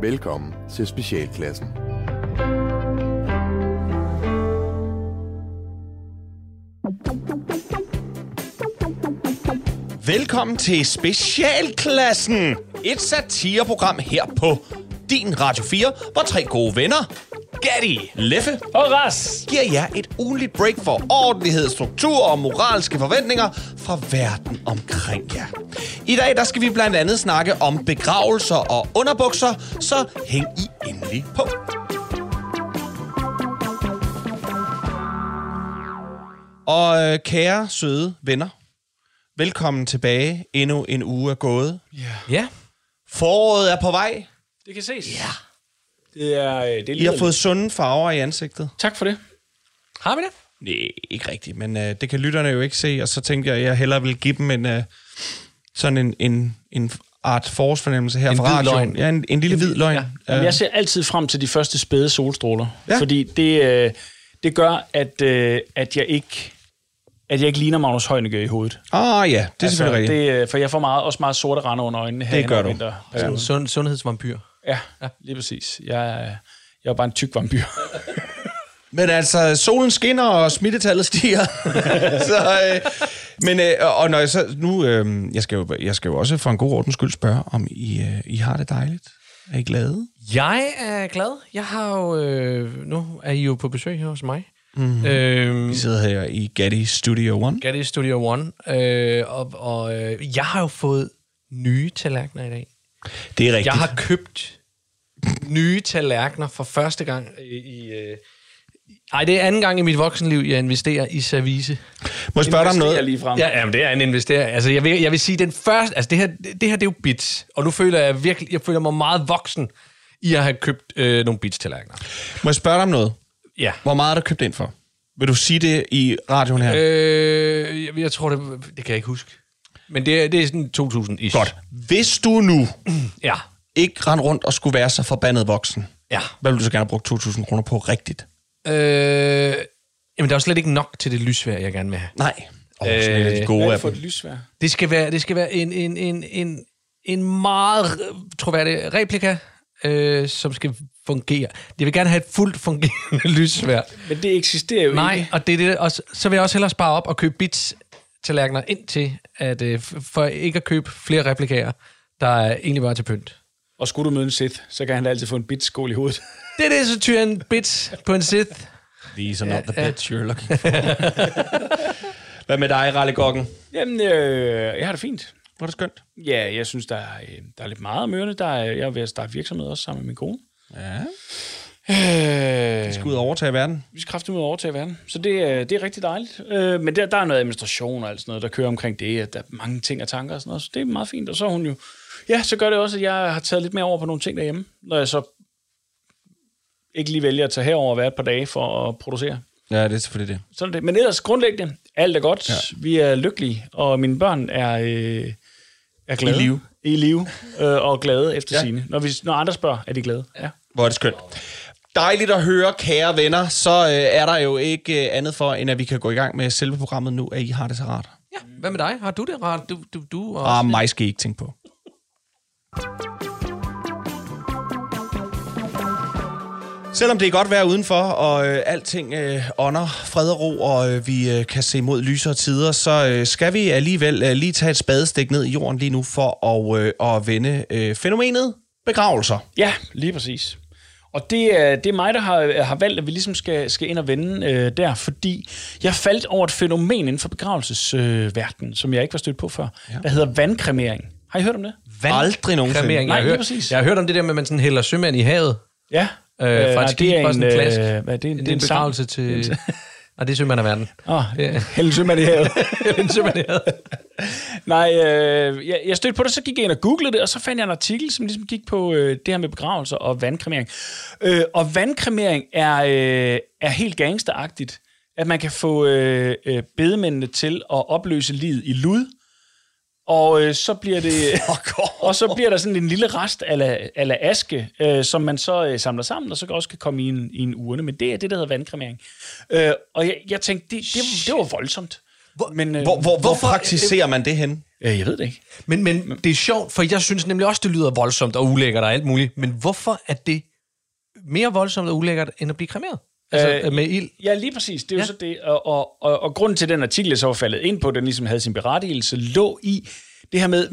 Velkommen til Specialklassen. Velkommen til Specialklassen. Et satireprogram her på din Radio 4, hvor tre gode venner, Gatti, Leffe Og Ras! giver jer et ugenligt break for ordentlighed, struktur og moralske forventninger fra verden omkring jer. I dag der skal vi blandt andet snakke om begravelser og underbukser, så hæng I endelig på. Og øh, kære søde venner, velkommen tilbage. Endnu en uge er gået. Ja. Foråret er på vej. Det kan ses. Ja. Det er, øh, det er I har fået sunde farver i ansigtet. Tak for det. Har vi det? Nej, ikke rigtigt, men øh, det kan lytterne jo ikke se, og så tænkte jeg, at jeg hellere vil give dem en, øh, sådan en, en, en art forårsfornemmelse her En fra radioen. løgn. Ja, en, en lille hvid løgn. Ja. Jamen, jeg ser altid frem til de første spæde solstråler. Ja. Ja. Fordi det, øh, det gør, at, øh, at jeg ikke at jeg ikke ligner Magnus Heunicke i hovedet. Ah ja, det er selvfølgelig rigtigt. det, øh, For jeg får meget, også meget sorte rande under øjnene her Det gør du. vinterperioden. Sund, sundhedsvampyr. Ja, lige præcis. Jeg, er- jeg er bare en tyk vampyr. Men altså, solen skinner, og smittetallet stiger. så, øh, men, øh, og når jeg så, nu, øh, jeg, skal jo, jeg skal jo også for en god ordens skyld spørge, om I, øh, I har det dejligt? Er I glade? Jeg er glad. Jeg har jo... Øh, nu er I jo på besøg her hos mig. Mm. Øh, Vi sidder her i Getty Studio One. Getty Studio One. Øh, og og øh, jeg har jo fået nye tallerkener i dag. Det er rigtigt. Jeg har købt nye tallerkener for første gang i... i øh, det er anden gang i mit voksenliv, jeg investerer i service. Må jeg spørge dig om noget? lige frem. Ja, jamen, det er en investering. Altså, jeg vil, jeg vil sige, den første... Altså, det her, det, det her, det er jo bits. Og nu føler jeg virkelig... Jeg føler mig meget voksen i at have købt øh, nogle bits-tallerkener. Må jeg spørge dig om noget? Ja. Hvor meget er der købt ind for? Vil du sige det i radioen her? Øh, jeg, jeg tror, det, det kan jeg ikke huske. Men det, er- det er sådan 2000-ish. Godt. Hvis du nu Ja. Ikke rende rundt og skulle være så forbandet voksen, Ja. hvad ville du så gerne bruge 2.000 kroner på rigtigt? Øh, jamen, der er jo slet ikke nok til det lysvær, jeg gerne vil have. Nej. Åh, oh, sådan de Øh, gode Hvad er af det for et lysvær? Det skal være, det skal være en, en, en, en, en meget troværdig replika, øh, som skal fungere. Jeg vil gerne have et fuldt fungerende lysvær. Men det eksisterer jo Nej, ikke. og det er det, og så, vil jeg også hellere spare op og købe bits tallerkener ind til, at, øh, for ikke at købe flere replikager, der er egentlig bare til pynt. Og skulle du møde en Sith, så kan han da altid få en bit skål i hovedet. Det er det, så tyrer en bits på en Sith. These are not the bits you're looking for. Hvad med dig, Ralle Gokken? Jamen, øh, jeg har det fint. Var det skønt? Ja, jeg synes, der er, øh, der er lidt meget om ørerne. Der er, jeg er ved at starte virksomhed også sammen med min kone. Ja. Øh, Vi skal ud og overtage verden. vi skal kraftigt ud og overtage verden. Så det, er- det er rigtig dejligt. Øh, men der, der er noget administration og alt sådan noget, der kører omkring det. At der er mange ting og tanker og sådan noget. Så det er meget fint. Og så er hun jo... Ja, så gør det også, at jeg har taget lidt mere over på nogle ting derhjemme. Når jeg så ikke lige vælger at tage herover og være et par dage for at producere. Ja, det er selvfølgelig det. Sådan det. Men ellers grundlæggende, alt er godt. Ja. Vi er lykkelige, og mine børn er, øh, er glade. I live. I live, øh, og glade efter ja. sine. Når, vi, når andre spørger, er de glade. Ja. Hvor er det skønt. Dejligt at høre, kære venner. Så øh, er der jo ikke øh, andet for, end at vi kan gå i gang med selve programmet nu, at I har det så rart. Ja, hvad med dig? Har du det rart? Du, du, du og Ah, mig skal I ikke tænke på. Selvom det er godt vejr udenfor, og øh, alting øh, ånder fred og ro, og øh, vi øh, kan se mod lysere tider, så øh, skal vi alligevel øh, lige tage et spadestik ned i jorden lige nu for at, øh, at vende øh, fænomenet begravelser. ja, lige præcis. Og det er, det er mig, der har, har valgt, at vi ligesom skal, skal ind og vende øh, der, fordi jeg faldt over et fænomen inden for begravelsesverdenen, øh, verden, som jeg ikke var stødt på før, ja. der hedder vandkremering. Har I hørt om det? Vand. Aldrig nogensinde. Nej, jeg, har hørt, jeg har hørt om det der med, at man sådan hælder sømand i havet. Ja. Øh, fra et nej, skib, bare sådan en klask. Øh, hvad er det? Det, det er en sang. begravelse til... Nej, det er sømand af verden. Åh, Ja. Hellen Sømand i havet. en sømand i havet. Nej, øh, jeg, jeg stødte på det, så gik jeg ind og googlede det, og så fandt jeg en artikel, som ligesom gik på øh, det her med begravelser og vandkremering. Øh, og vandkremering er, øh, er helt gangsteragtigt, at man kan få øh, øh, bedemændene til at opløse livet i lud, og øh, så bliver det og så bliver der sådan en lille rest af ala aske, øh, som man så øh, samler sammen, og så også kan komme i en, i en urne. Men det er det, der hedder vandkremering. Øh, og jeg, jeg tænkte, det, det, det var voldsomt. Hvor, Men, øh, Hvor, hvor, hvor praktiserer man det hen? øh, jeg ved det ikke. Men, men det er sjovt, for jeg synes nemlig også, det lyder voldsomt og ulækkert og alt muligt. Men hvorfor er det mere voldsomt og ulækkert, end at blive kremeret? Altså Øh, med ild? Ja, lige præcis. Det er jo Ja. så det. Og, og, og, og grunden til, at den artikel, jeg så var faldet ind på, den ligesom havde sin berettigelse, lå i det her med,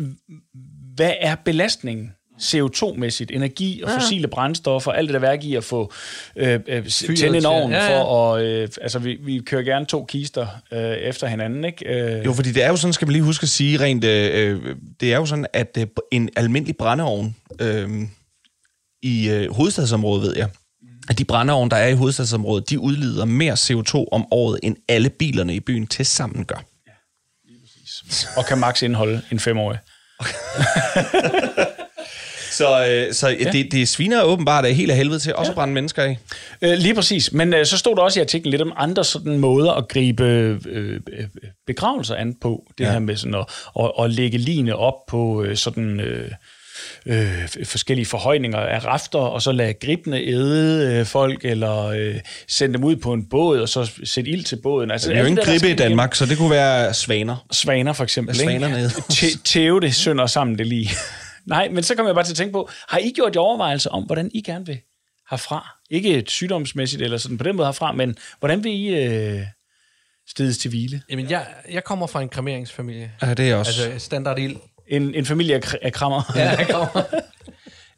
hvad er belastningen? CO2-mæssigt, energi og fossile brændstoffer, alt det der værk i at få øh, øh, tænde en ovn ja, ja. for at... Øh, altså, vi, vi kører gerne to kister øh, efter hinanden, ikke? Øh, Jo, fordi det er jo sådan, skal man lige huske at sige rent, øh, øh, det er jo sådan, at øh, en almindelig brændeovn øh, i øh, hovedstadsområdet, ved jeg, at de brændeovne, der er i hovedstadsområdet, de udleder mere CO2 om året, end alle bilerne i byen til sammen gør. og kan max indeholde en femårig. Så, øh, så ja. det, det sviner åbenbart af helt af helvede til også at brænde mennesker af. Øh, lige præcis. Men øh, så stod der også i artiklen lidt om andre sådan måder at gribe øh, øh, begravelser an på. Det ja. her med sådan at, at, at lægge line op på øh, sådan... Øh, øh, forskellige forhøjninger af rafter, og så lade gribende æde øh, folk, eller øh, sende dem ud på en båd, og så sætte ild til båden. Altså, Det er jo ingen gribe i igennem- Danmark, så det kunne være svaner. Svaner for eksempel. Æder. Tæ- Tæve det sønder sammen det lige. Nej, men så kommer jeg bare til at tænke på, har I gjort jer overvejelser om, hvordan I gerne vil herfra? Ikke et sygdomsmæssigt eller sådan på den måde herfra, men hvordan vil I øh, stedes til hvile? Jamen, jeg, jeg kommer fra en kremeringsfamilie. Ja, det er også. Altså standard ild. En, en familie af, af krammer. Ja, jeg kommer.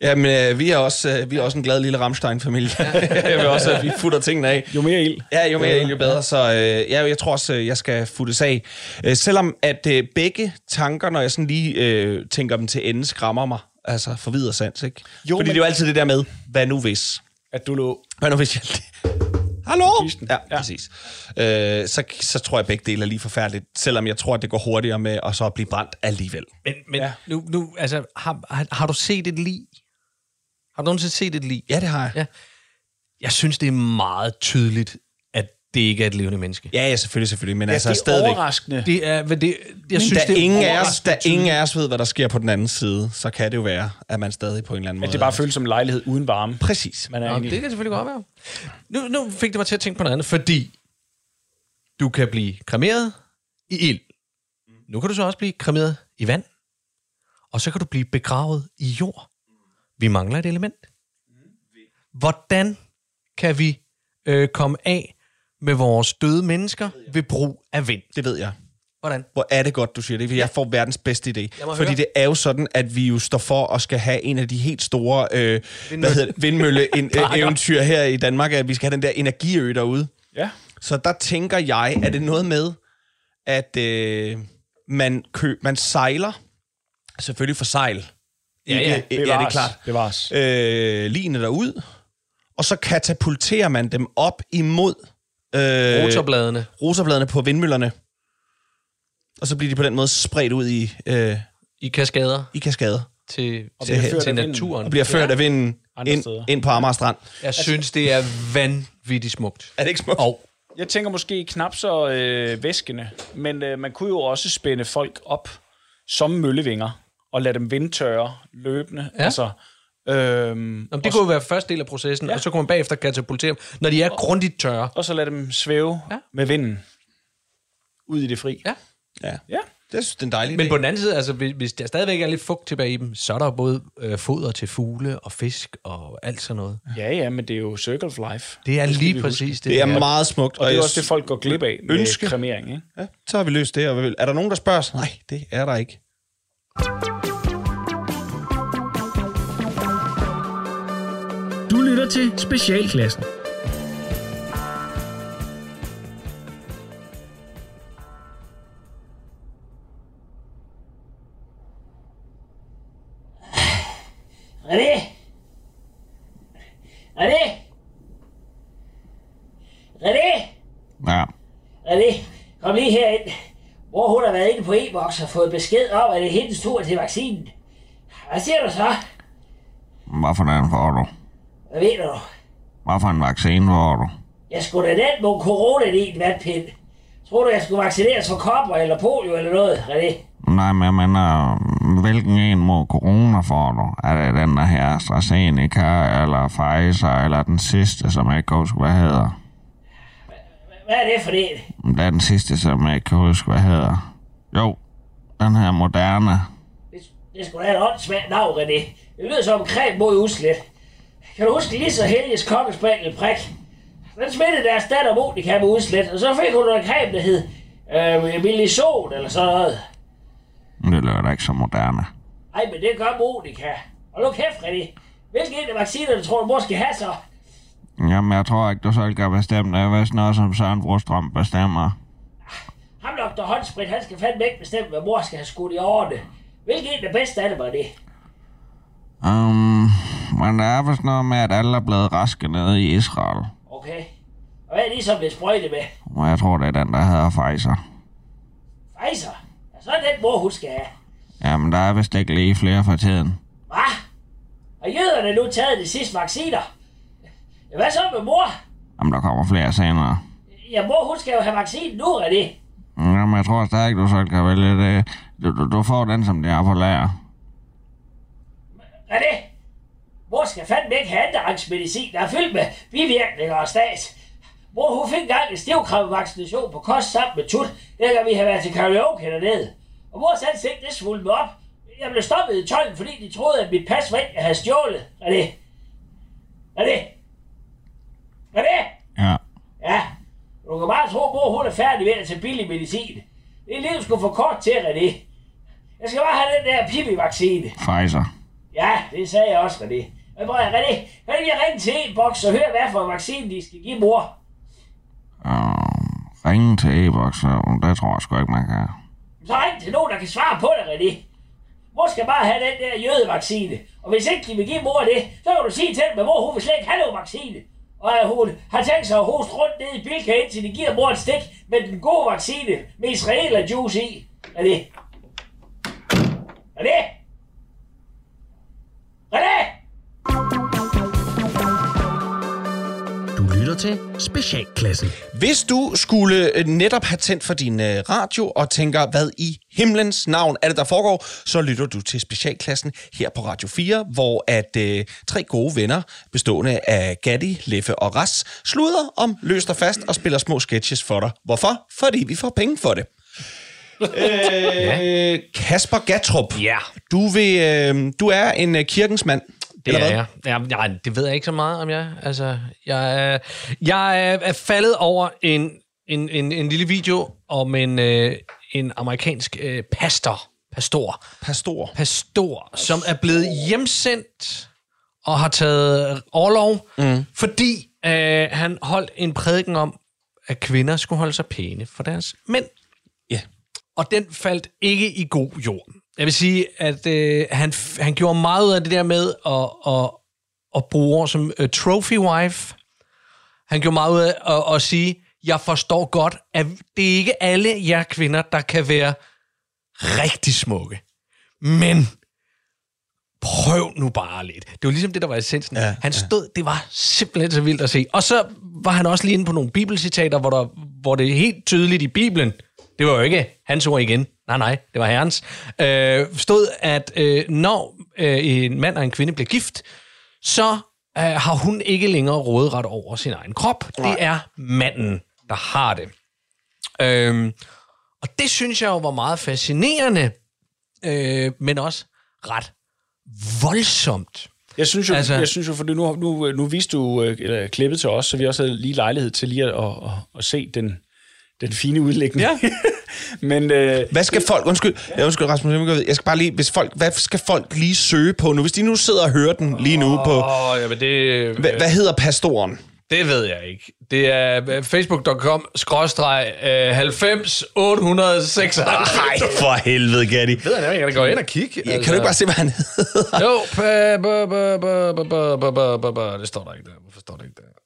Jamen, øh, vi er også, øh, vi er også en glad lille Ramstein-familie. jeg vil også, at vi futter tingene af. Jo mere ild. Ja, jo mere ild, jo bedre. Så øh, ja, jeg tror også, øh, jeg skal futtes af. Øh, selvom at øh, begge tanker, når jeg sådan lige øh, tænker dem til ende, skræmmer mig. Altså for videre sans, ikke? Jo, Fordi men- det er jo altid det der med, hvad nu hvis? At du lå... Hvad nu hvis jeg... Hallo? Ja, Ja. præcis. Øh, så, så tror jeg, at begge dele er lige forfærdeligt. Selvom jeg tror, at det går hurtigere med at så blive brændt alligevel. Men, men Ja. nu, nu, altså, har, har, har du set et lig? Har du nogensinde set et lig? Ja, det har jeg. Ja. Jeg synes, det er meget tydeligt, det ikke er et levende menneske. Ja, ja, selvfølgelig, selvfølgelig. Men Ja, altså det er stadigvæk... overraskende. Det er, hvad det, jeg synes, Der det er ingen, af os, der ingen af os ved, hvad der sker på den anden side, så kan det jo være, at man stadig på en eller anden måde... At det bare føles som en lejlighed uden varme. Præcis. Man er Nå, egentlig... det kan selvfølgelig godt være. Nu, nu fik det mig til at tænke på noget andet, fordi du kan blive kremeret i ild. Nu kan du så også blive kremeret i vand. Og så kan du blive begravet i jord. Vi mangler et element. Hvordan kan vi øh, komme af med vores døde mennesker ved brug af vind? Det ved jeg. Hvordan? Hvor er det godt, du siger det, for jeg får verdens bedste idé. Fordi høre. det er jo sådan, at vi jo står for at skal have en af de helt store øh, hvad hedder det, vindmølle-eventyr her i Danmark, at vi skal have den der energiø derude. Ja. Så der tænker jeg, er det noget med, at øh, man, kø, man sejler, selvfølgelig for sejl. Ja, ja, ja, det er klart. Bevares. Øh, linene derud, og så katapulterer man dem op imod øh, Rotorbladene. rotorbladene på vindmøllerne. Og så bliver de på den måde spredt ud i, øh, I kaskader i kaskader. til, Og til, til vinden. naturen. Og bliver ført af vinden Andre ind, steder. ind på Amager Strand. Jeg synes, det er vanvittigt smukt. Er det ikke smukt? Og Jeg tænker måske knap så øh, væskende, men øh, man kunne jo også spænde folk op som møllevinger og lade dem vindtørre løbende. Ja. Altså, øhm, Jamen, det og, kunne jo være første del af processen, ja. og så kunne man bagefter katapultere dem, når de er grundigt tørre. og så lade dem svæve Ja. med vinden ud i det fri. Ja. Ja. Ja. Det synes, det er en dejlig Men idé. på den anden side, altså, hvis- hvis der stadigvæk er lidt fugt tilbage i dem, så er der både øh, foder til fugle og fisk og alt sådan noget. Ja, ja, men det er jo circle of life. Det er lige præcis det. Det er meget smukt. Og det er også det, folk går glip af med ønske- kremering. Ikke? Ja, så har vi løst det. Og er der nogen, der spørger os? Nej, det er der ikke. Lytter til Specialklassen. René? René? René? Ja. René, kom lige herind. Hvor hun har været inde på e-boks og fået besked om, at det er hendes tur til vaccinen. Hvad siger du så? Hvad for den får du? Hvad ved du? Hvad for en vaccine får du? Jeg skulle da den mod corona i en vatpind. Tror du, jeg skulle vaccineres for kopper eller polio eller noget, René? Nej, men jeg mener, hvilken en mod corona får du? Er det den der her AstraZeneca, eller Pfizer, eller den sidste, som jeg ikke husker, hvad hedder? Hvad er det for det? Det er den sidste, som jeg ikke kan huske, hvad hedder. Jo, den her moderne. Det, det skulle da have et åndssvagt navn, René. Det lyder som en creme mod uslet. Kan du huske lige så Helges kokkespaniel prik? Den smittede deres datter Monika med udslet, og så fik hun noget creme, der hed øh, Milisol eller sådan noget. Det lyder da ikke så moderne. Ej, men det gør Monika. Og nu kæft, René. Hvilke en af vaccinerne tror du mor skal have så? Jamen, jeg tror ikke, du selv kan bestemme det. Er vist noget, som Søren Brostrøm bestemmer. Ham Dr. Håndsprit, han skal fandme ikke bestemme, hvad mor skal have skudt i årene. Hvilken en er bedst af det, var det? Um, men der er vist noget med, at alle er blevet raske nede i Israel. Okay. Og hvad er de så blevet sprøjtet med? Og jeg tror, det er den, der hedder Pfizer. Pfizer? Ja, så er det den mor, hun skal have. Jamen, der er vist ikke lige flere for tiden. Hvad? Har jøderne nu taget de sidste vacciner? Ja, hvad så med mor? Jamen, der kommer flere senere. Ja, mor, hun skal jo have vaccinen nu, er det? Jamen, jeg tror stadig, du selv kan vælge det. Du, du, du får den, som det er på lager. Er det? Mor skal fandme ikke have andenrangsmedicin, der er fyldt med bivirkninger og stats. Mor, hun fik engang en stivkrampevaccination på kost sammen med tut, dengang vi havde været til karaoke dernede. Og mors ansigt, det svulmede op. Jeg blev stoppet i tolden, fordi de troede, at mit pas var jeg havde stjålet. Er det? Er det? Er det? Ja. Ja, du kan bare tro, mor hun er færdig ved at tage billig medicin. Det er livet skulle for kort til, René. Jeg skal bare have den der Pippi-vaccine. Pfizer. Ja, det sagde jeg også, René. Men prøv at René, kan du ikke ringe til e-boks og høre, hvad for vaccine de skal give mor? Um, ringe til e-boks, det tror jeg sgu ikke, man kan. Så ring til nogen, der kan svare på det, René. Mor skal bare have den der jødevaccine. Og hvis ikke de vil give mor det, så kan du sige til dem, at mor hun vil slet ikke have nogen vaccine. Og at hun har tænkt sig at hoste rundt ned i Bilka, indtil de giver mor et stik med den gode vaccine med israeler juice i. Er det? Er det? Lytter til Specialklassen. Hvis du skulle øh, netop have tændt for din øh, radio og tænker, hvad i himlens navn er det, der foregår, så lytter du til specialklassen her på Radio 4, hvor at øh, tre gode venner, bestående af Gatti, Leffe og Ras, sluder om løst og fast og spiller små sketches for dig. Hvorfor? Fordi vi får penge for det. øh, Kasper Gatrup, Ja. du, vil, øh, du er en øh, kirkens mand. Det er jeg. Ja, ja, det ved jeg ikke så meget om jeg. Altså, jeg, er, jeg er- faldet over en, en, en, en lille video om en, øh, en amerikansk øh, pastor, pastor, Pastor. pastor, som er blevet hjemsendt og har taget overlov, mm. fordi øh, han holdt en prædiken om, at kvinder skulle holde sig pæne for deres mænd. Ja. Og den faldt ikke i god jord. Jeg vil sige, at øh, han, han gjorde meget ud af det der med at, at, at bruge ord som uh, trophy wife. Han gjorde meget ud af at, at sige, jeg forstår godt, at det er ikke alle jer kvinder, der kan være rigtig smukke. Men prøv nu bare lidt. Det var ligesom det, der var essensen. Ja, han stod, det var simpelthen så vildt at se. Og så var han også lige inde på nogle bibelcitater, hvor, der, hvor det er helt tydeligt i Bibelen, det var jo ikke hans ord igen. Nej, nej, det var herrens. Øh, stod, at øh, når øh, en mand og en kvinde bliver gift, så øh, har hun ikke længere råderet over sin egen krop. Nej. Det er manden, der har det. Øhm, og det synes jeg jo var meget fascinerende, øh, men også ret voldsomt. Jeg synes jo, Altså- jeg synes jo for nu, nu, nu viste du øh, klippet til os, så vi også havde lige lejlighed til lige at, at, at, at se den, den fine udlægning. Ja. Men, øh, hvad skal folk, undskyld, ja. undskyld Rasmus, jeg skal bare lige, hvis folk, hvad skal folk lige søge på nu? Hvis de nu sidder og hører den lige nu på... Åh, jamen det... Hva, hvad hedder pastoren? Det ved jeg ikke. Det er facebook.com skråstreg 90 896. Nej, for helvede, Gatti. Ved han, jeg kan da gå ind og kigge. Ja, altså. Kan du ikke bare se, hvad han hedder? Jo, det står der ikke der. Hvorfor står der ikke der?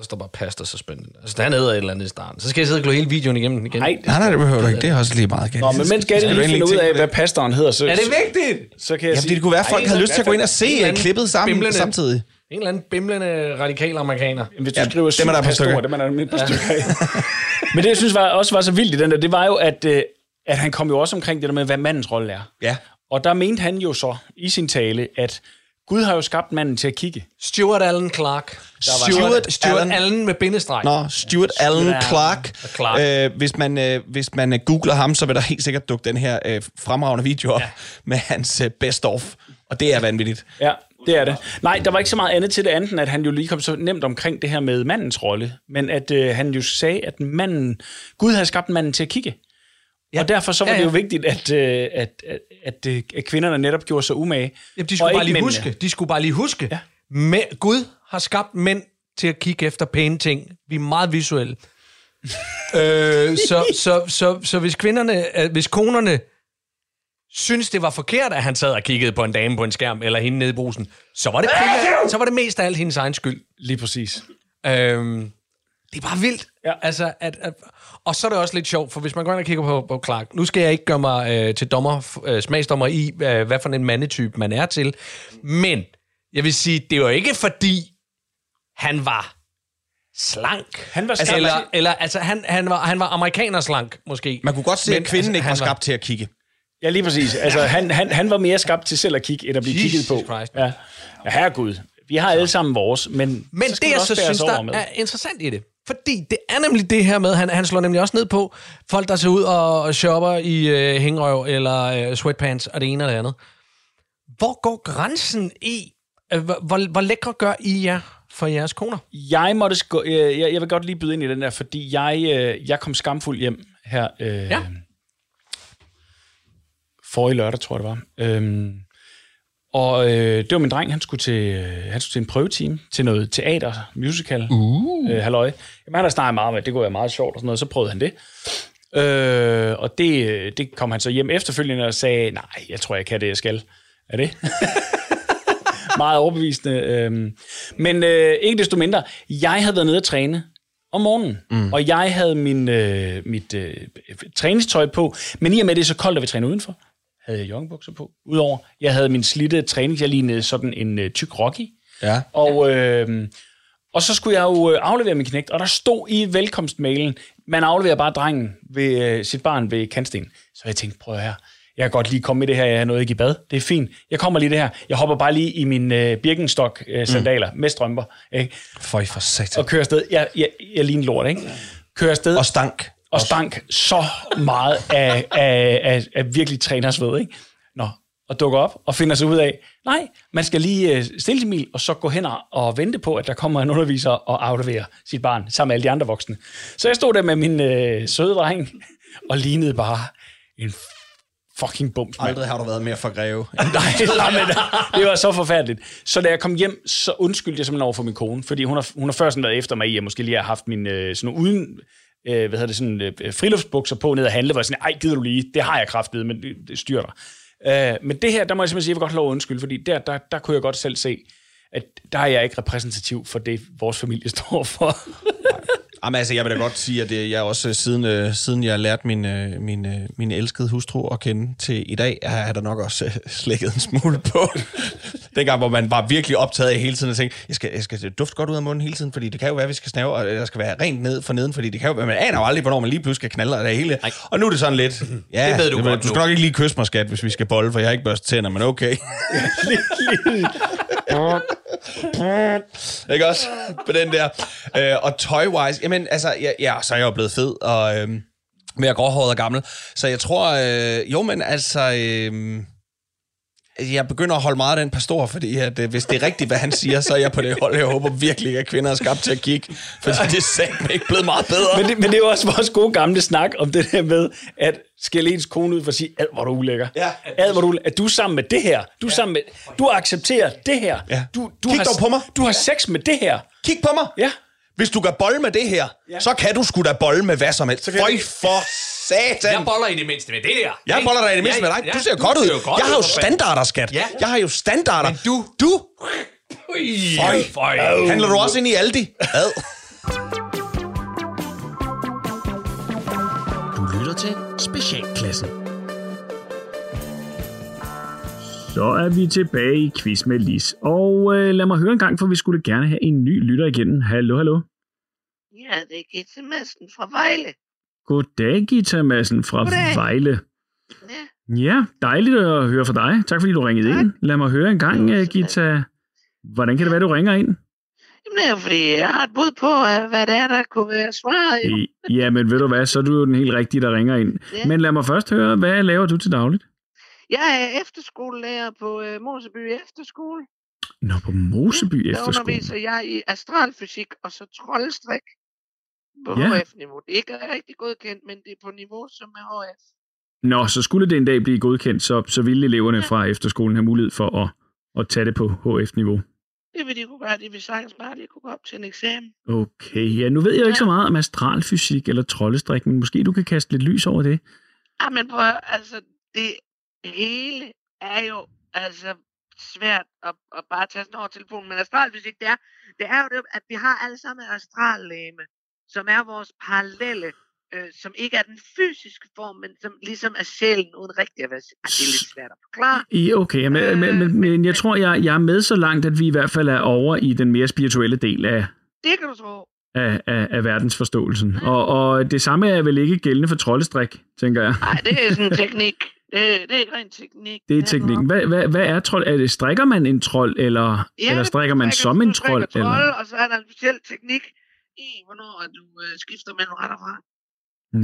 Der står bare pasta suspended. Altså, der hedder et eller andet i starten. Så skal jeg sidde og glå hele videoen igennem igen. nej, Nej, nej, det behøver du ikke. Det er også lige meget, Gatti. Nå, men mens Gatti lige finder ud af, hvad pastoren hedder, så, Er det vigtigt? så kan jeg Jamen, sige... det kunne være, at folk havde lyst til at gå ind og se øh, klippet sammen bimlende- samtidig. En eller anden bimlende radikal amerikaner. Hvis du Ja, ja, skriver dem er der pastorer, stykker. dem er der et par stykker af. Men det, jeg synes var, også var så vildt i den der, det var jo, at, øh, at han kom jo også omkring det der med, hvad mandens rolle er. Ja. Og der mente han jo så i sin tale, at Gud har jo skabt manden til at kigge. Stuart Allen Clark. Der var Stuart Stuart Allen- Allen med bindestreg. Nå, Stuart Allen Allen Clark. Clark. Øh, hvis, man, øh, hvis man øh, googler ham, så vil der helt sikkert dukke den her øh, fremragende video op ja. med hans øh, best of. Og det er vanvittigt. Ja, det er det. Nej, der var ikke så meget andet til det andet, end at han jo lige kom så nemt omkring det her med mandens rolle. Men at øh, han jo sagde, at manden, Gud havde skabt manden til at kigge. Ja. Og derfor så var Ja, ja, det jo vigtigt, at, øh, at, at, at, øh, at kvinderne netop gjorde sig umage. Jamen, de skulle bare lige mændene. huske. De skulle bare lige huske. Ja. Men Gud har skabt mænd til at kigge efter pæne ting. Vi er meget visuelle. øh, så, så, så, så hvis kvinderne, øh, hvis konerne synes, det var forkert, at han sad og kiggede på en dame på en skærm, eller hende nede i brusen, så var det, primært, så var det mest af alt hendes egen skyld. Lige præcis. Øhm, det er bare vildt. Ja. Altså, at, at, og så er det også lidt sjovt, for hvis man går ind og kigger på, på Clark, nu skal jeg ikke gøre mig øh, til dommer, øh, smagsdommer i, øh, hvad for en mandetype man er til, men jeg vil sige, det var ikke fordi, han var slank. Han var Altså, slank. eller, eller altså, han, han, var, han var amerikaner slank, måske. Man kunne godt se, Men, at kvinden altså, ikke var skabt til at kigge. Ja, lige præcis. Altså, han, han, han var mere skabt til selv at kigge, end at blive Jesus kigget på. Christ. Ja. ja, herregud. Vi har alle sammen vores, men, Men så skal det, jeg så synes, der med. er interessant i det, fordi det er nemlig det her med, han, han slår nemlig også ned på folk, der tager ud og, shopper i øh, hængrøv eller øh, sweatpants og det ene og det andet. Hvor går grænsen i, øh, hvor, hvor, lækre gør I jer for jeres koner? Jeg måtte sko- øh, jeg, jeg vil godt lige byde ind i den der, fordi jeg, øh, jeg kom skamfuld hjem her øh, Ja. forrige lørdag, tror jeg det var. Øhm, og øh, det var min dreng, han skulle til, øh, han skulle til en prøvetime til noget teater, musical, uh. øh, halløj. Jamen, han har snakket meget med, det går være meget sjovt og sådan noget, så prøvede han det. Øh, og det, øh, det kom han så hjem efterfølgende og sagde, nej, jeg tror, jeg kan det, jeg skal. Er det? meget overbevisende. øhm. Men øh, ikke desto mindre, jeg havde været nede at træne om morgenen, mm. og jeg havde min, øh, mit øh, træningstøj på, men i og med, det er så koldt, at vi træner udenfor, havde jeg joggingbukser på. Udover, jeg havde min slitte træning, jeg lignede sådan en øh, tyk Rocky. Ja. Og, øh, og så skulle jeg jo øh, aflevere min knægt, og der stod i velkomstmailen, man afleverer bare drengen ved øh, sit barn ved kantsten. Så jeg tænkte, prøv her, jeg kan godt lige komme med det her, jeg har noget ikke i bad. Det er fint. Jeg kommer lige det her. Jeg hopper bare lige i mine øh, Birkenstock-sandaler mm. med strømper, ikke? Føj for satan. og kører afsted. Jeg, jeg, jeg ligner lort, ikke? Kører afsted Og stank. Og stank så meget af, af, af, af virkelig trænersved, ikke? Nå, og dukker op og finder sig ud af, nej, man skal lige øh, stille sin mil, og så gå hen og- vente på, at der kommer en underviser og afleverer sit barn sammen med alle de andre voksne. Så jeg stod der med min øh, søde dreng og lignede bare en fucking bums. Aldrig har du været mere for greve. Nej, nej, men det var så forfærdeligt. Så da jeg kom hjem, så undskyldte jeg simpelthen over for min kone, fordi hun har, hun har først sådan været efter mig i, at jeg måske lige har haft min øh, sådan uden øh, hvad hedder det, sådan, øh, øh, friluftsbukser på ned og handle, hvor jeg sådan, ej, gider du lige, det har jeg kraftedet, men det, det styrer dig. Øh, men det her, der må jeg simpelthen sige, jeg vil godt lov at undskylde, fordi der, der, der kunne jeg godt selv se, at der er jeg ikke repræsentativ for det, vores familie står for. Jamen, altså, jeg vil da godt sige, at det, jeg også, øh, siden, øh, siden jeg lærte min, øh, min, øh, min elskede hustru at kende til i dag, har jeg da nok også øh, slækket en smule på. Dengang, hvor man var virkelig optaget af hele tiden og tænkte, jeg skal, jeg skal dufte godt ud af munden hele tiden, fordi det kan jo være, at vi skal snave, og der skal være rent ned for neden, fordi det kan jo være, man aner jo aldrig, hvornår man lige pludselig skal knalde og det hele. Ej. Og nu er det sådan lidt, ja, Det ved du godt du skal nu. nok ikke lige kysse mig, skat, hvis vi skal bolle, for jeg har ikke børstet tænder, men okay. ikke også? På den der. Øh, og toy-wise, jamen altså, ja, ja, så er jeg jo blevet fed, og øh, mere gråhåret og gammel. Så jeg tror, øh, jo, men altså, øh, jeg begynder at holde meget af den pastor, fordi at, øh, hvis det er rigtigt, hvad han siger, så er jeg på det hold. Jeg håber virkelig, at kvinder er skabt til at kigge, fordi det er sandt ikke blevet meget bedre. men, det, men det er jo også vores gode gamle snak om det der med, at skælde ens kone ud for at sige, ad, hvor er du ulækker. Ja. Ad, hvor er du ulækker. At du er sammen med det her. Du er sammen med, du accepterer det her. Ja. Du, du Kig har, dog på mig. Du har sex med det her. Kig på mig. Ja. Hvis du kan bolle med det her, ja. så kan du sgu da bolle med hvad som helst. Føj for satan. Jeg boller i det mindste med det der. Jeg boller dig i det mindste med dig. Du ser godt ud. Jeg har jo standarder, skat. Ja. Jeg har jo standarder. Men du- Du? Føj. Føj. Handler du også ind i Aldi? Ad. Du lytter til Specialklassen. Så er vi tilbage i quiz med Lis. Og øh, lad mig høre en gang, for vi skulle gerne have en ny lytter igen. Hallo, hallo. Ja, det er Gitte Madsen fra Vejle. Goddag, Gita Madsen fra Goddag. Vejle. Ja, Ja, dejligt at høre fra dig. Tak fordi du ringede ind. Lad mig høre en gang, øh, Gita. Hvordan kan det være, du ringer ind? Jamen, det er jo fordi, jeg har et bud på, øh, hvad det er, der kunne være svaret. jo. Ja, men ved du hvad, så er du jo den helt rigtige, der ringer ind. Ja. Men lad mig først høre, hvad laver du til dagligt? Jeg er efterskolelærer på øh, Moseby Efterskole. Nå, på Moseby Der Efterskole. underviser jeg i astralfysik og så troldstrik på Ja. HF-niveau. Det er ikke rigtig godkendt, men det er på niveau som er HF. Nå, så skulle det en dag blive godkendt, så, så ville eleverne fra efterskolen have mulighed for at, at tage det på HF-niveau. Det vil de kunne gøre, de vil sagtens bare, de kunne gå op til en eksamen. Okay, ja, nu ved jeg jo ikke så meget om astralfysik eller troldestrik, men måske du kan kaste lidt lys over det. Ja, men prøv altså, det hele er jo altså svært at, at bare tage sådan over telefonen, men astralfysik, det er, det er jo det, at vi har alle sammen et astrallæme, som er vores parallelle, øh, som ikke er den fysiske form, men som ligesom er sjælen, uden rigtig at være... Ah, det er lidt svært at forklare. Ja, okay, men, men, men, men jeg tror, jeg, jeg er med så langt, at vi i hvert fald er over i den mere spirituelle del af, Det kan du tro. af, af, af verdensforståelsen. Og, og det samme er vel ikke gældende for troldestrik, tænker jeg. Nej, det er sådan en teknik. Det, det er ikke ren teknik. Det er teknikken. Hvad, hvad, hvad er trold? Er det, strikker man en trold, eller, Ja, eller strikker man som en trold? Trold, Eller? og så er der en speciel teknik i, hvornår at du øh, skifter mellem ret og fra.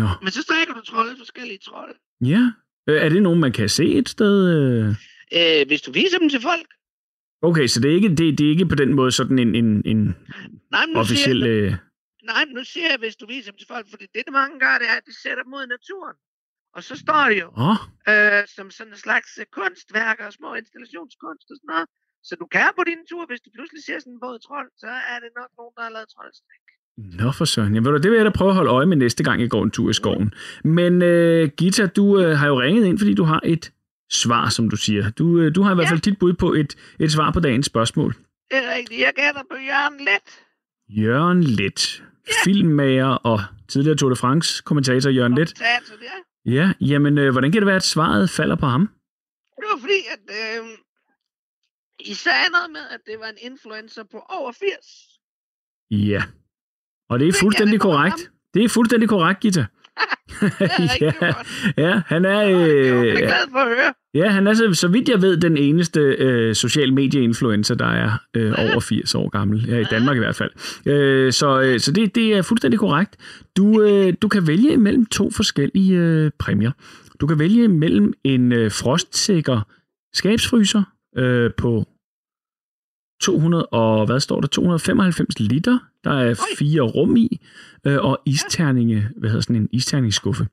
Nå, Men så strikker du trolde, forskellige trolde. ja. Øh, Er det nogen, man kan se et sted? øh? Øh, hvis du viser dem til folk. Okay, så det er ikke, det, det er ikke på den måde sådan en, en, en Nej, men nu officiel... Siger, Øh... jeg, nej, men nu siger jeg, hvis du viser dem til folk, fordi det, det mange gør, det er, at de sætter dem i naturen. Og så står de jo Åh, øh, som sådan en slags øh, kunstværker og små installationskunst og sådan noget. Så du kan på din tur, hvis du pludselig ser sådan en våd trold, så er det nok nogen, der har lavet troldstrik. Nå for søren. Ja, du, det vil jeg da prøve at holde øje med næste gang, jeg går en tur i skoven. Men øh, Gita, du øh, har jo ringet ind, fordi du har et svar, som du siger. Du, øh, du har i hvert Ja. fald dit bud på et, et svar på dagens spørgsmål. Det er rigtigt. Jeg gætter på Jørgen Let. Jørgen Let, filmmager og tidligere Tour de France kommentator Jørgen Let. Teater, ja. Ja, jamen, øh, hvordan kan det være, at svaret falder på ham? Det var fordi, at øh, I sagde noget med, at det var en influencer på over 80. Ja, og det er fuldstændig korrekt. Det er fuldstændig korrekt, Gita. Ja, ja, han er, øh, glad for at høre. ja, han er så, så vidt jeg ved den eneste øh, social medie-influencer, der er øh, over 80 år gammel. Ja, i Danmark i hvert fald. Øh, så øh, så det, det er fuldstændig korrekt. Du, øh, du kan vælge imellem to forskellige øh, præmier. Du kan vælge imellem en øh, frostsikker skabsfryser øh, på 200 og hvad står der 295 liter. Der er fire rum i øh, og isterninge, hvad hedder sådan en isterningsskuffe.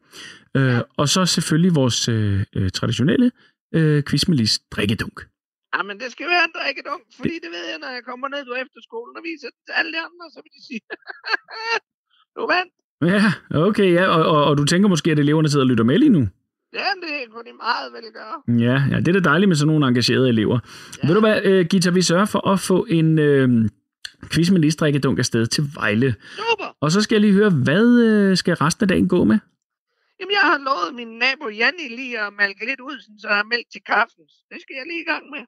Øh, og så selvfølgelig vores øh, øh, traditionelle øh, quiz med Lis drikkedunk. Jamen, det skal være en drikkedunk, fordi det ved jeg, når jeg kommer ned på efterskolen og viser den til alle de andre, så vil de sige, du vandt. Ja, okay, ja, og, og, og du tænker måske, at eleverne sidder og lytter med lige nu? Ja, det kunne de meget vel gøre. Ja, ja, det er da dejligt med sådan nogle engagerede elever. Ja. Ved du hvad, øh, Gita, vi sørger for at få en øh, quiz med Lis drikkedunk afsted til Vejle. Super. Og så skal jeg lige høre, hvad øh, skal resten af dagen gå med? Jamen, jeg har lovet min nabo Janni lige at malke lidt ud, så der er mælk til kaffen. Det skal jeg lige i gang med.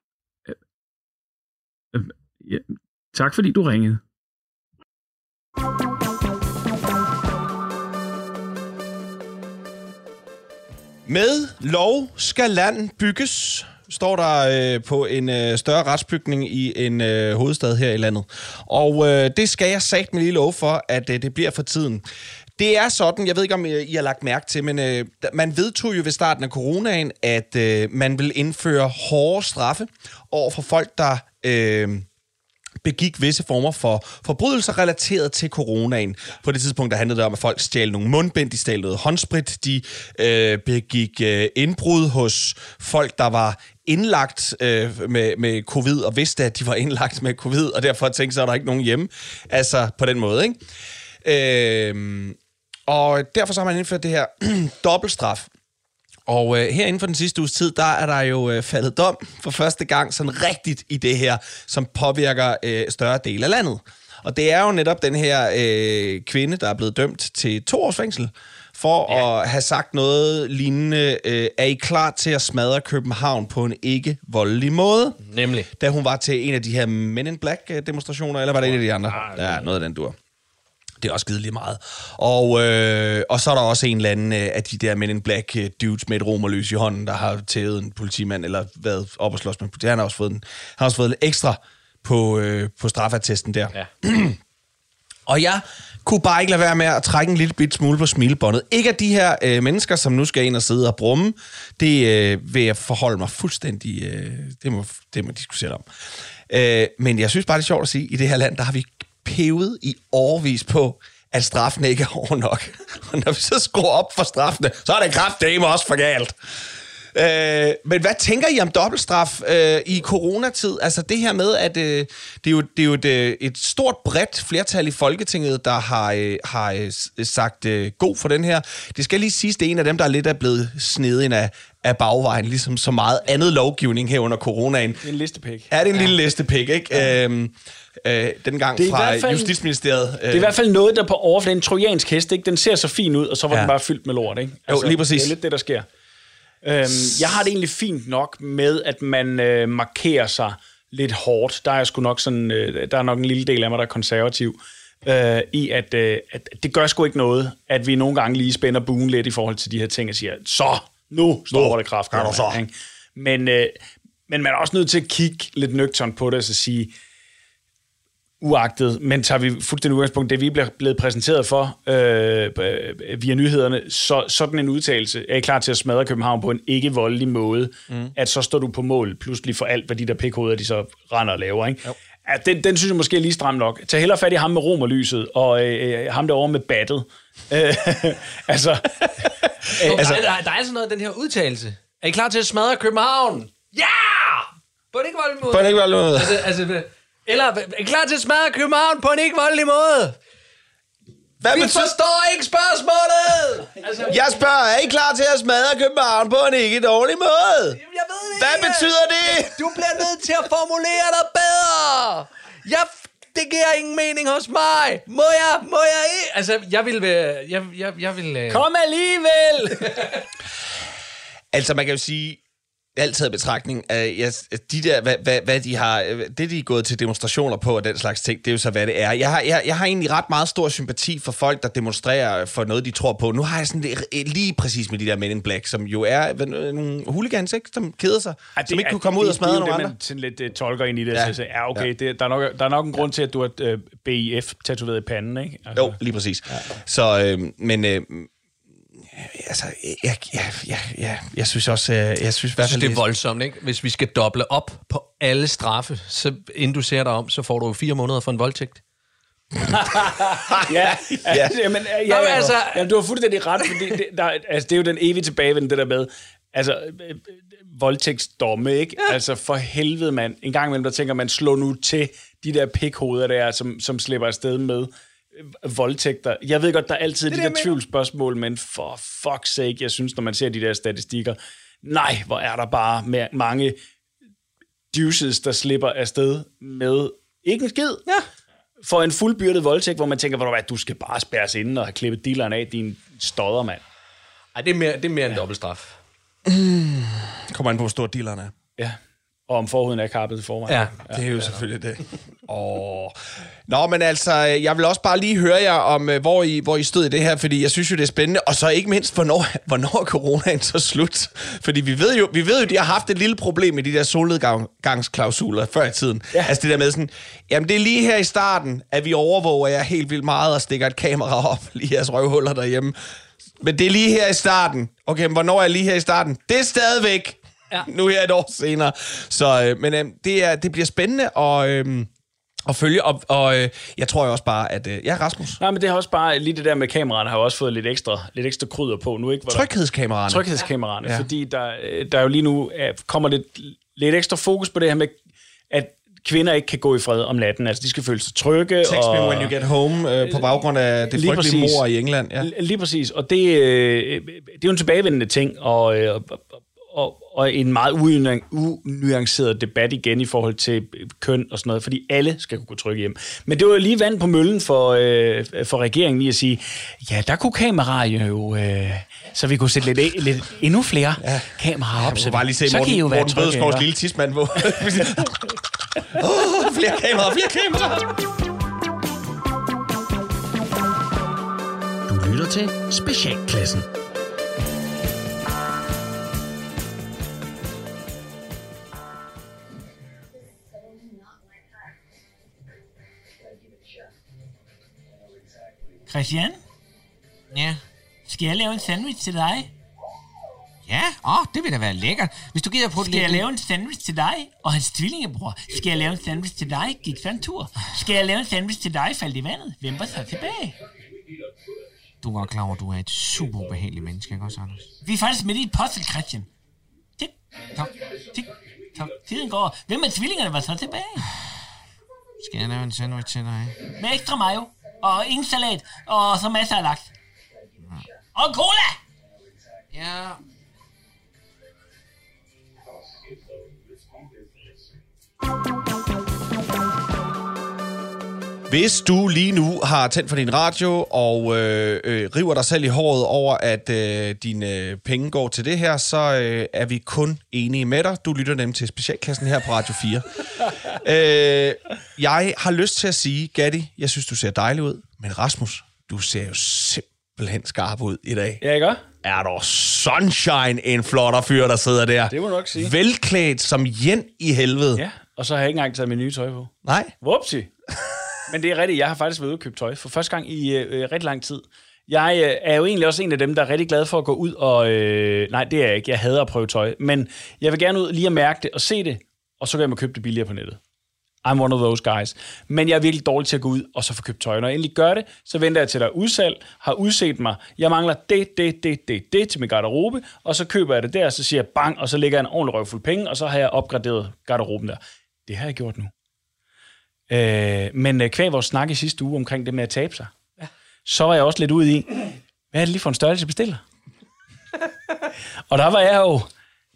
Ja, tak fordi du ringede. Med lov skal land bygges, står der øh, på en øh, større retsbygning i en øh, hovedstad her i landet. Og øh, det skal jeg sagt med lige lov for, at øh, det bliver for tiden. Det er sådan, jeg ved ikke om øh, I har lagt mærke til, men øh, man vedtog jo ved starten af coronaen, at øh, man vil indføre hårde straffe over for folk, der... Øh, begik visse former for forbrydelser relateret til coronaen. På det tidspunkt der handlede det om, at folk stjal nogle mundbind, de stjal noget håndsprit, de øh, begik øh, indbrud hos folk, der var indlagt øh, med, med covid, og vidste, at de var indlagt med covid, og derfor tænkte sig, at der er ikke nogen hjemme. Altså på den måde, ikke? Øh, og derfor så har man indført det her dobbeltstraf. Og øh, her inden for den sidste uges tid, der er der jo øh, faldet dom for første gang sådan rigtigt i det her, som påvirker øh, større del af landet. Og det er jo netop den her øh, kvinde, der er blevet dømt til to års fængsel, for ja. at have sagt noget lignende, øh, er I klar til at smadre København på en ikke voldelig måde? Nemlig. Da hun var til en af de her Men in Black-demonstrationer, eller var det en af de andre? Ja, noget af den dur. Det er også givet lige meget. Og, øh, og så er der også en eller anden øh, af de der Men in Black øh, dudes med et romerløs i hånden, der har tævet en politimand, eller været op og slås med politi. Han har også fået, en, han har også fået lidt ekstra på, øh, på straffattesten der. Ja. Og jeg kunne bare ikke lade være med at trække en lille bit smule på smilebåndet. Ikke af de her øh, mennesker, som nu skal ind og sidde og brumme. Det øh, vil jeg forholde mig fuldstændig... Øh, det, må, det må diskutere om. Øh, men jeg synes bare, det er sjovt at sige, i det her land, der har vi pevet i overvis på, at straffen ikke er hård nok. Og når vi så skruer op for straffene, så er det kraftdame også for galt. Øh, men hvad tænker I om dobbeltstraf øh, i coronatid? Altså det her med, at øh, det er jo, det er jo et, øh, et stort, bredt flertal i Folketinget, der har, øh, har øh, s- sagt øh, god for den her. Det skal lige siges, det er en af dem, der er lidt er blevet snedet ind af, af bagvejen, ligesom så meget andet lovgivning her under coronaen. Det en listepæk. Er det en ja. lille listepik, ikke? Ja. Øhm, øh, den gang Det fra fald- Justitsministeriet. Det er i hvert fald noget, der på overfladen, en trojansk hest, ikke? den ser så fin ud, og så var Ja. den bare fyldt med lort. Ikke? Altså, Jo, lige præcis. Det er lidt det, der sker. Øhm, jeg har det egentlig fint nok med, at man øh, markerer sig lidt hårdt. Der er sgu nok sådan, øh, der er nok en lille del af mig, der er konservativ. Øh, I at, øh, at det gør sgu ikke noget, at vi nogle gange lige spænder buen lidt i forhold til de her ting og siger, så, nu står det kraft. Men, øh, men man er også nødt til at kigge lidt nøgternt på det og så sige, uagtet, men tager vi fuldstændig udgangspunkt, det vi bliver blevet præsenteret for øh, øh, via nyhederne, så sådan en udtalelse er I klar til at smadre København på en ikke voldelig måde, mm. at så står du på mål pludselig for alt, hvad de der pikhoveder, de så render og laver. Ikke? Ja, den, den synes jeg måske er lige stram nok. Tag hellere fat i ham med romerlyset, og øh, ham derovre med battet. Øh, altså, Altså, der, der, der er altså noget den her udtalelse. Er I klar til at smadre København? Ja! På en ikke voldelig måde. På en ikke voldelig måde. Altså, altså, eller er klar til at smadre København på en ikke voldelig måde? Hvad Vi betyder... forstår ikke spørgsmålet! Altså, Jeg spørger, er I klar til at smadre København på en ikke dårlig måde? jeg ved det Hvad ikke. betyder det? Du bliver nødt til at formulere dig bedre. Jeg, det giver ingen mening hos mig. Må jeg? Må jeg ikke? Altså, jeg vil... øh, Jeg, jeg, jeg vil øh, kom alligevel! Altså, man kan jo sige, altid i betragtning, at jeg, de der, hvad, hvad, hvad de har, det de er gået til demonstrationer på og den slags ting, det er jo så, hvad det er. Jeg har, jeg, jeg har egentlig ret meget stor sympati for folk, der demonstrerer for noget, de tror på. Nu har jeg sådan det, lige præcis med de der Men in Black, som jo er nogle hooligans, ikke? som keder sig, Ej, som ikke kunne komme ud det- og smadre det nogle jo andre. det, man sådan lidt uh, tolker ind i det. Ja. Ja. Så, ja, okay, Ja. ja. Det, der, er nok, der er nok en grund til, at du har uh, BIF tatoveret i panden, ikke? Altså, Jo, lige præcis. Ja. Så, øh, men... Øh, Altså, jeg, jeg, jeg, jeg, jeg synes også, øh, jeg synes i hvert fald, det er voldsomt, ikke? Hvis vi skal doble op på alle straffe, så inden du ser dig om, så får du jo fire måneder for en voldtægt. Ja, ja. Jamen, ja, ja, Nå, altså- jamen, du har fuldstændig ret, fordi det, der, altså, det er jo den evige tilbagevenden, det der med, altså, øh, øh, voldtægtsdomme, ikke? Ja. Altså, for helvede, mand. En gang imellem, der tænker man, slå nu til de der pikhoveder der, som, som slipper afsted med voldtægter. Jeg ved godt, der er altid det de der mener. tvivlsspørgsmål, men for fuck's sake, jeg synes, når man ser de der statistikker, nej, hvor er der bare ma- mange deuces, der slipper afsted med ikke en skid. Ja. For en fuldbyrdet voldtægt, hvor man tænker, hvor du, skal bare spærres inde og have klippet dilleren af, din stodder, mand. Ej, det er mere, det er mere en dobbeltstraf. kommer an på, hvor stor dealeren er. Ja. Og om forhuden er kappet i forvejen. Ja. Det er jo selvfølgelig det. Åh. Nå, men altså, jeg vil også bare lige høre jer om, øh, hvor I, hvor I stod i det her, fordi jeg synes jo, det er spændende. Og så ikke mindst, hvornår, hvornår coronaen så slut? Fordi vi ved jo, vi ved jo, de har haft et lille problem med de der solnedgangsklausuler før i tiden. Ja. Altså det der med sådan, jamen det er lige her i starten, at vi overvåger jer helt vildt meget og stikker et kamera op i jeres røvhuller derhjemme. Men det er lige her i starten. Okay, men hvornår er lige her i starten? Det er stadigvæk ja. nu her et år senere. Så, øh, men øh, det, er, det bliver spændende at, øh, at følge, og, og øh, jeg tror jo også bare, at... Øh, ja, Rasmus. Nej, men det har også bare, lige det der med kameraerne, har jo også fået lidt ekstra, lidt ekstra krydder på nu, ikke? Hvor der- Tryghedskameraerne. Tryghedskameraerne, Ja. fordi der, øh, der jo lige nu er, kommer lidt, lidt ekstra fokus på det her med, at kvinder ikke kan gå i fred om natten. Altså, de skal føle sig trygge. Text og, me when you get home, øh, på baggrund af det Lige frygtelige præcis. mor i England. Ja. Lige præcis. Og det, øh, det er jo en tilbagevendende ting, og, øh, og, og, og en meget unuan- unuanceret debat igen i forhold til køn og sådan noget, fordi alle skal kunne gå trygge hjem. Men det var lige vand på møllen for, øh, for regeringen lige at sige, ja, der kunne kameraer jo... Øh, så vi kunne sætte lidt, lidt endnu flere ja. kameraer op. Så må bare lige se så kan I Morten, jo være Morten Bødeskovs lille tidsmand på. oh, flere kameraer, flere kameraer. lytter til Specialklassen. Christian, Ja. skal jeg lave en sandwich til dig? Ja, åh, det vil da være lækkert. Hvis du gider på Skal jeg lave en sandwich til dig og hans tvillingebror? Skal jeg lave en sandwich til dig? Gik så en tur. Skal jeg lave en sandwich til dig? Faldt i vandet. Hvem var så tilbage? Du er godt klar over, at du er et super ubehageligt menneske, ikke også, Anders? Vi er faktisk midt i et puzzle, Christian. Tik, tok, tik, tok. Tiden går. Hvem af tvillingerne var så tilbage? Skal jeg lave en sandwich til dig? Med ekstra mayo og ingen salat og så masser af laks. Og cola! Ja. Hvis du lige nu har tændt for din radio og øh, øh, river dig selv i håret over, at øh, dine øh, penge går til det her, så øh, er vi kun enige med dig. Du lytter nemlig til Specialklassen her på Radio 4. øh, jeg har lyst til at sige, Gatti, jeg synes, du ser dejlig ud, men Rasmus, du ser jo simpelthen skarp ud i dag. Ja, ikke? Er der sunshine en flotter fyr, der sidder der? Det må du nok sige. Velklædt som jen i helvede. Ja, og så har jeg ikke engang taget min nye tøj på. Nej. Whoopsie. Men det er rigtigt, jeg har faktisk været ude og købe tøj for første gang i øh, øh, rigtig lang tid. Jeg øh, er jo egentlig også en af dem, der er rigtig glad for at gå ud og... Øh, nej, det er jeg ikke. Jeg hader at prøve tøj. Men jeg vil gerne ud lige at mærke det og se det, og så kan jeg købe det billigere på nettet. I'm one of those guys. Men jeg er virkelig dårlig til at gå ud og så få købt tøj. Når jeg endelig gør det, så venter jeg til der er udsalg, har udset mig. Jeg mangler det, det, det, det, det til min garderobe, og så køber jeg det der, og så siger jeg bang, og så lægger jeg en ordentlig røvfuld penge, og så har jeg opgraderet garderoben der. Det har jeg gjort nu. Øh, men øh, kvæg vores snak i sidste uge omkring det med at tabe sig, ja. så var jeg også lidt ude i, hvad er det lige for en størrelse, jeg bestiller? og der var jeg jo,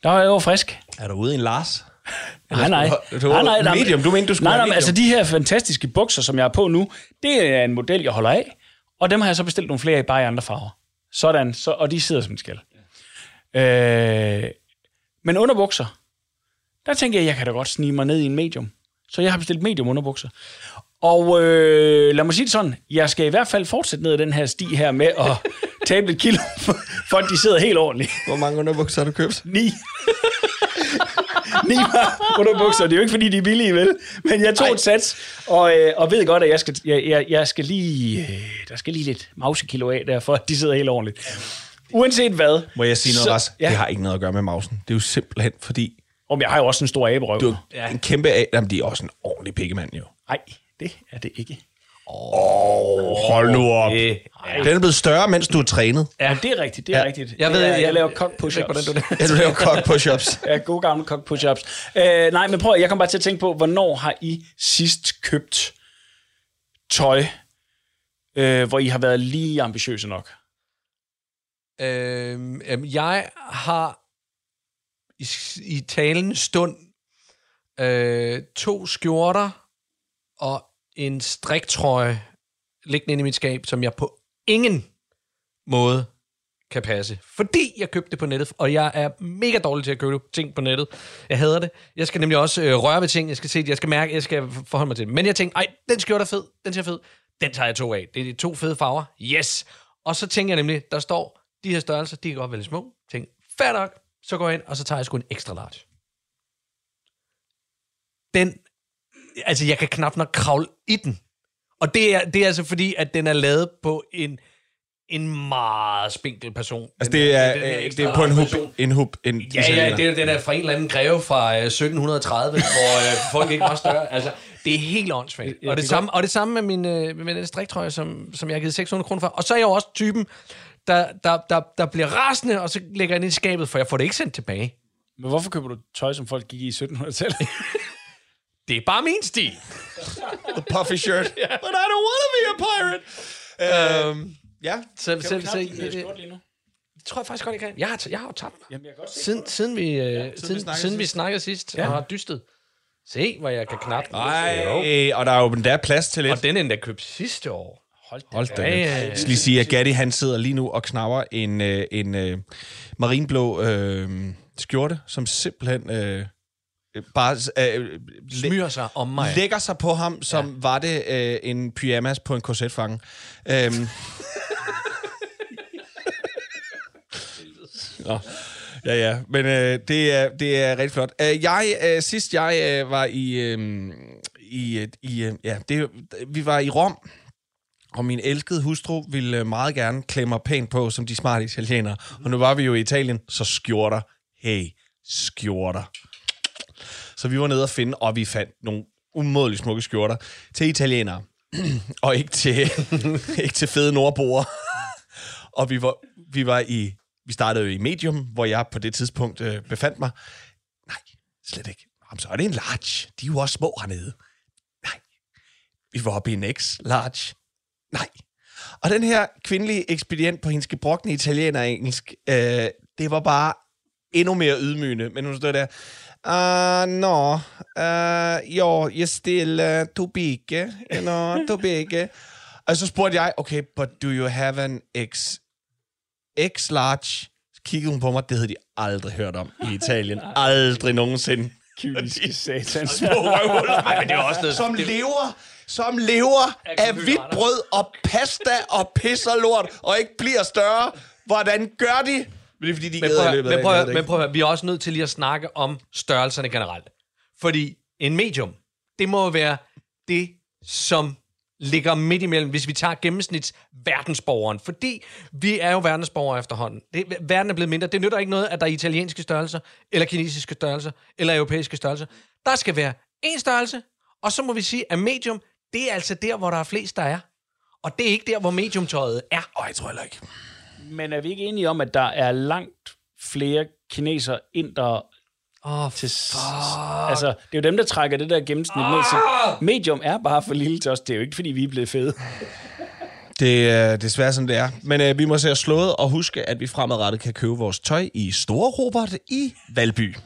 der var jeg jo frisk. Er du ude i en Lars? Nej, nej. Du var nej, nej, medium. Du mente, du skulle nej, nej, medium. altså de her fantastiske bukser, som jeg har på nu, det er en model, jeg holder af. Og dem har jeg så bestilt nogle flere i bare i andre farver. Sådan, så, og de sidder som de skal. Øh, men underbukser, der tænker jeg, jeg kan da godt snige mig ned i en medium. Så jeg har bestilt medium underbukser. Og øh, lad mig sige det sådan, jeg skal i hvert fald fortsætte ned ad den her sti her med at tabe et kilo, for at de sidder helt ordentligt. Hvor mange underbukser har du købt? Ni. Ni par underbukser. Det er jo ikke, fordi de er billige, vel? Men jeg tog Ej. et sats, og, øh, og ved godt, at jeg skal, jeg, jeg, jeg skal lige... Øh, der skal lige lidt mausekilo af, derfor at de sidder helt ordentligt. Uanset hvad... Må jeg sige noget, så- Ras? ja. Det har ikke noget at gøre med mausen. Det er jo simpelthen fordi, Om jeg har jo også en stor aberøv. du er en kæmpe... A- Jamen, de er også en ordentlig pikkemand, jo. Nej, det er det ikke. Oh, hold nu op. Øh, Den er blevet større, mens du har trænet. Ja, det er rigtigt, det er Ja. rigtigt. Jeg ved, jeg, jeg- laver cock push-ups. hvordan du Ja, du laver cock push-ups. Ja, gode gamle cock push-ups. Øh, nej, men prøv, jeg kom bare til at tænke på, hvornår har I sidst købt tøj, øh, hvor I har været lige ambitiøse nok? Øhm, jeg har i, i talen stund øh, to skjorter og en striktrøje liggende inde i mit skab, som jeg på ingen måde kan passe. Fordi jeg købte det på nettet, og jeg er mega dårlig til at købe ting på nettet. Jeg hader det. Jeg skal nemlig også øh, røre ved ting. Jeg skal se det, jeg skal mærke, jeg skal forholde mig til det. Men jeg tænkte, ej, den skjorte er fed, den ser fed. Den tager jeg to af. Det er de to fede farver. Yes! Og så tænker jeg nemlig, der står, de her størrelser, de kan godt være lidt små. Tænk, fair nok. Så går jeg ind, og så tager jeg sgu en ekstra large. Den, altså jeg kan knap nok kravle i den. Og det er, det er altså fordi, at den er lavet på en, en meget spinkel person. Altså, Den det er, den her øh, det er på en hub. En hub en, Ja, ja, det er, den er fra en eller anden greve fra øh, 1730, hvor øh, folk ikke var større. Altså, det er helt åndssvagt. Ja, Og det, samme, og det samme med min, øh, med den striktrøje, som, som jeg har givet 600 kroner for. Og så er jeg jo også typen, der, der, der, der bliver rasende, og så lægger jeg den i skabet, for jeg får det ikke sendt tilbage. Men hvorfor køber du tøj, som folk gik i 1700-tallet? Det er bare min stil. The puffy shirt. But I don't want to be a pirate. Um, ja. Så, så, så, så, lige øh, nu? det tror jeg faktisk godt, jeg kan. Jeg har, jeg har jo tabt mig. Jamen, jeg kan godt se. Siden, siden, vi, øh, siden, snakkede siden vi sidst. snakkede sidst, ja. og har dystet. Se, hvor jeg kan knap. Ej, og der er jo endda plads til lidt. Og den endda købt sidste år. Hold da. Hold da. Ja, Ja, ja. Jeg skal lige sige, at Gatti han sidder lige nu og knapper en, øh, en øh, marinblå øh, skjorte, som simpelthen øh, øh, bare øh, læ- Smyrer sig om mig. lægger sig på ham, som ja. var det øh, en pyjamas på en korsetfange. Øhm, Nå. Ja, ja, men øh, det, er, det er rigtig flot. Øh, jeg, øh, sidst jeg øh, var i, øh, i, øh, i øh, ja, det, vi var i Rom, og min elskede hustru ville øh, meget gerne klemme mig pænt på, som de smarte italienere. Og nu var vi jo i Italien, så skjorter. Hey, skjorter. Så vi var nede og finde, og vi fandt nogle umådeligt smukke skjorter til italienere. og ikke til, ikke til fede nordboere. og vi var, vi var i, vi startede jo i Medium, hvor jeg på det tidspunkt øh, befandt mig. Nej, slet ikke. Jamen, så er det en large. De er jo også små hernede. Nej. Vi var oppe i en X large. Nej. Og den her kvindelige ekspedient på hendes gebrokne italiener engelsk, øh, det var bare endnu mere ydmygende. Men hun stod der, Uh, no, uh, jo, jeg stille uh, too big, you know, too big. Og så spurgte jeg, okay, but do you have an X, X large? Så kiggede hun på mig, det havde de aldrig hørt om i Italien. Aldrig nogensinde. Kyniske satans. Små røvhuller. Ej, men det er også noget... som lever, som lever af hvidt brød og pasta og pis og lort, og ikke bliver større. Hvordan gør de? Men det er fordi, de Men prøv, i at- men, prøv, men prøv, at- vi er også nødt til lige at snakke om størrelserne generelt. Fordi en medium, det må være det, som ligger midt imellem, hvis vi tager gennemsnits verdensborgeren. Fordi vi er jo verdensborgere efterhånden. Det, verden er blevet mindre. Det nytter ikke noget, at der er italienske størrelser, eller kinesiske størrelser, eller europæiske størrelser. Der skal være én størrelse, og så må vi sige, at medium, det er altså der, hvor der er flest, der er. Og det er ikke der, hvor mediumtøjet er. Åh, jeg tror heller ikke. Men er vi ikke enige om, at der er langt flere kineser, indere Åh, til... Altså, det er jo dem, der trækker det der gennemsnit ned. Så medium er bare for lille til os. Det er jo ikke, fordi vi er blevet fede. Det er desværre sådan, det er. Men øh, vi må se os slået og huske, at vi fremadrettet kan købe vores tøj i Store Robert i Valby.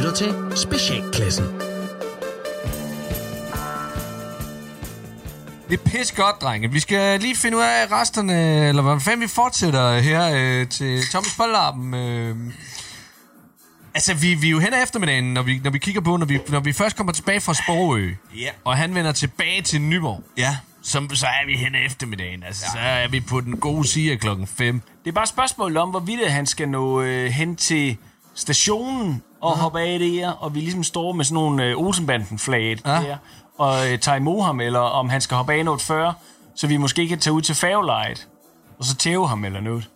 Lytter til Specialklassen. Det er pis godt, drenge. Vi skal lige finde ud af resterne, eller hvordan fanden vi fortsætter her øh, til Thomas Bollarben. Øh. Altså, vi, vi er jo hen ad eftermiddagen, når vi, når vi kigger på, når vi, når vi først kommer tilbage fra Sprogø, Ja. og han vender tilbage til Nyborg, Ja. så, så er vi hen eftermiddagen. Altså, ja. så er vi på den gode side klokken 5. Det er bare et spørgsmål om, hvorvidt han skal nå øh, hen til stationen og Mhm. hoppe af der, og vi ligesom står med sådan nogle øh, Olsenbanden-flaget Ja. der, og øh, tager imod ham, eller om han skal hoppe af noget før, så vi måske kan tage ud til færgelejet, og så tæve ham eller noget.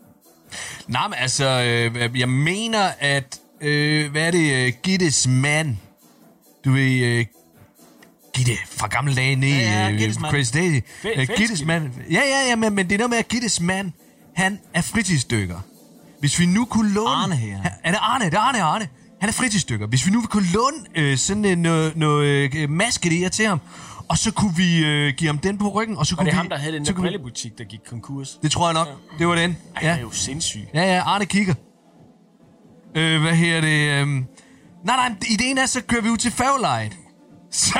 Nej, men altså, øh, jeg mener, at, øh, hvad er det, øh, Gittes mand, du ved, øh, Gitte fra gamle dage nede Ja, ja, øh, Gittes på mand. Crazy Daisy. Øh, Fælskib. Gittes mand. Ja, ja, ja, men, men det er noget med, at Gittes mand, han er fritidsdykker. Hvis vi nu kunne låne... Arne her. Er det Arne? Det er Arne, Arne. Han er fritidsdykker. Hvis vi nu kunne låne øh, sådan en noget, noget øh, maske der til ham, og så kunne vi øh, give ham den på ryggen, og så Og kunne det vi... ham, der havde den der brillebutik, der gik konkurs. Det tror jeg nok. Det var den. Ej, ja. det er jo sindssygt. Ja, ja, Arne kigger. Øh, hvad her det? Øhm... Nej, nej, ideen er, så kører vi ud til færgelejet. Så,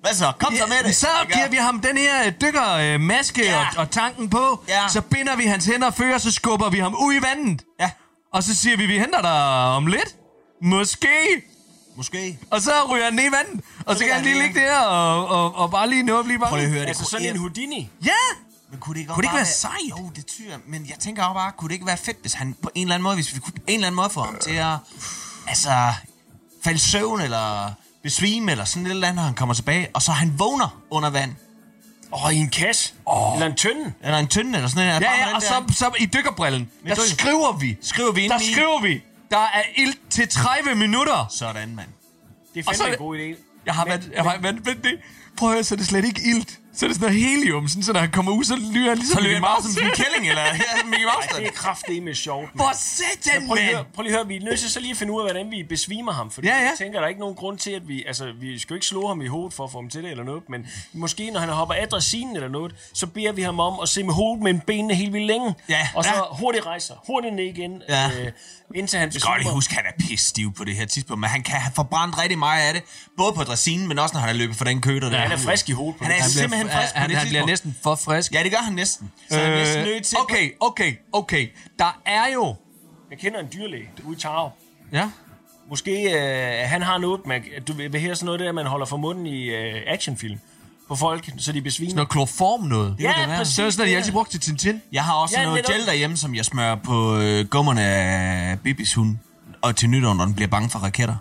Hvad så? Kom så med det. så giver vi ham den her øh, dykkermaske Ja. og, og tanken på. Ja. Så binder vi hans hænder og fødder, så skubber vi ham ud i vandet. Ja, Og så siger vi, vi henter dig om lidt. Måske. måske. Og så ryger han ned i vandet. Og så ligger kan han lige han ligge der og, og, og bare lige nå at blive Prøv lige at bange. høre det. Altså sådan en Houdini. Ja! Men kunne det ikke, Kunne det ikke være bare sejt? Jo, det tyder Men jeg tænker også bare, kunne det ikke være fedt, hvis han på en eller anden måde, hvis vi kunne på en eller anden måde få ham til at, altså, falde søvn, eller besvime, eller sådan et eller andet, når han kommer tilbage, og så han vågner under vand. Åh, oh, i en kasse. Oh. Eller en tynde. Eller en tynde, eller sådan noget. Ja, ja, og så, så i dykkerbrillen, der skriver vi. skriver vi ind Der i. skriver vi. Der er ilt til 30 minutter. Sådan, mand. Det er så fandme er en god idé. Jeg har været, jeg har været, men det, prøv at høre, så er det slet ikke ilt. Så er det sådan noget helium, sådan, så når han kommer ud, så lyder han ligesom Så Mickey han Mouse. som en kælling, eller ja, Mickey Mouse. Ej, det er kraftedeme sjovt. Hvor satan, Prøv lige, at høre, mand! prøv lige at høre, vi er nødt til så lige at finde ud af, hvordan vi besvimer ham. For Ja, ja. jeg tænker, der er ikke nogen grund til, at vi... Altså, vi skal jo ikke slå ham i hovedet for at få ham til det eller noget, men måske når han hopper af dressinen eller noget, så beder vi ham om at se med hovedet med benene helt vildt længe. Ja, Og så ja. hurtigt rejser, hurtigt ned igen, Ja. øh, indtil han Jeg skal godt lige besvimer. huske, at han er pissestiv på det her tidspunkt, men han kan have forbrændt rigtig meget af det, både på dressinen, men også når han er løbet for den køter der. Han er frisk i hovedet på Han er det. Han bliver, simpelthen frisk på han, det han bliver næsten for frisk. Ja, det gør han næsten. Så han er næsten nødt til... Okay, okay, okay. Der er jo... Jeg kender en dyrlæge ude i Tarup. Ja. Måske øh, han har noget med, du vil høre sådan noget der, man holder for munden i øh, actionfilm. på folk, så de besvimer. Sådan noget kloroform noget. Ja, det være. præcis. Så er det sådan, at de altid brugte til Tintin. Jeg har også Ja, noget gel derhjemme, som jeg smører på øh, gummerne af Bibis hund. Og til nytår, når den bliver bange for raketter.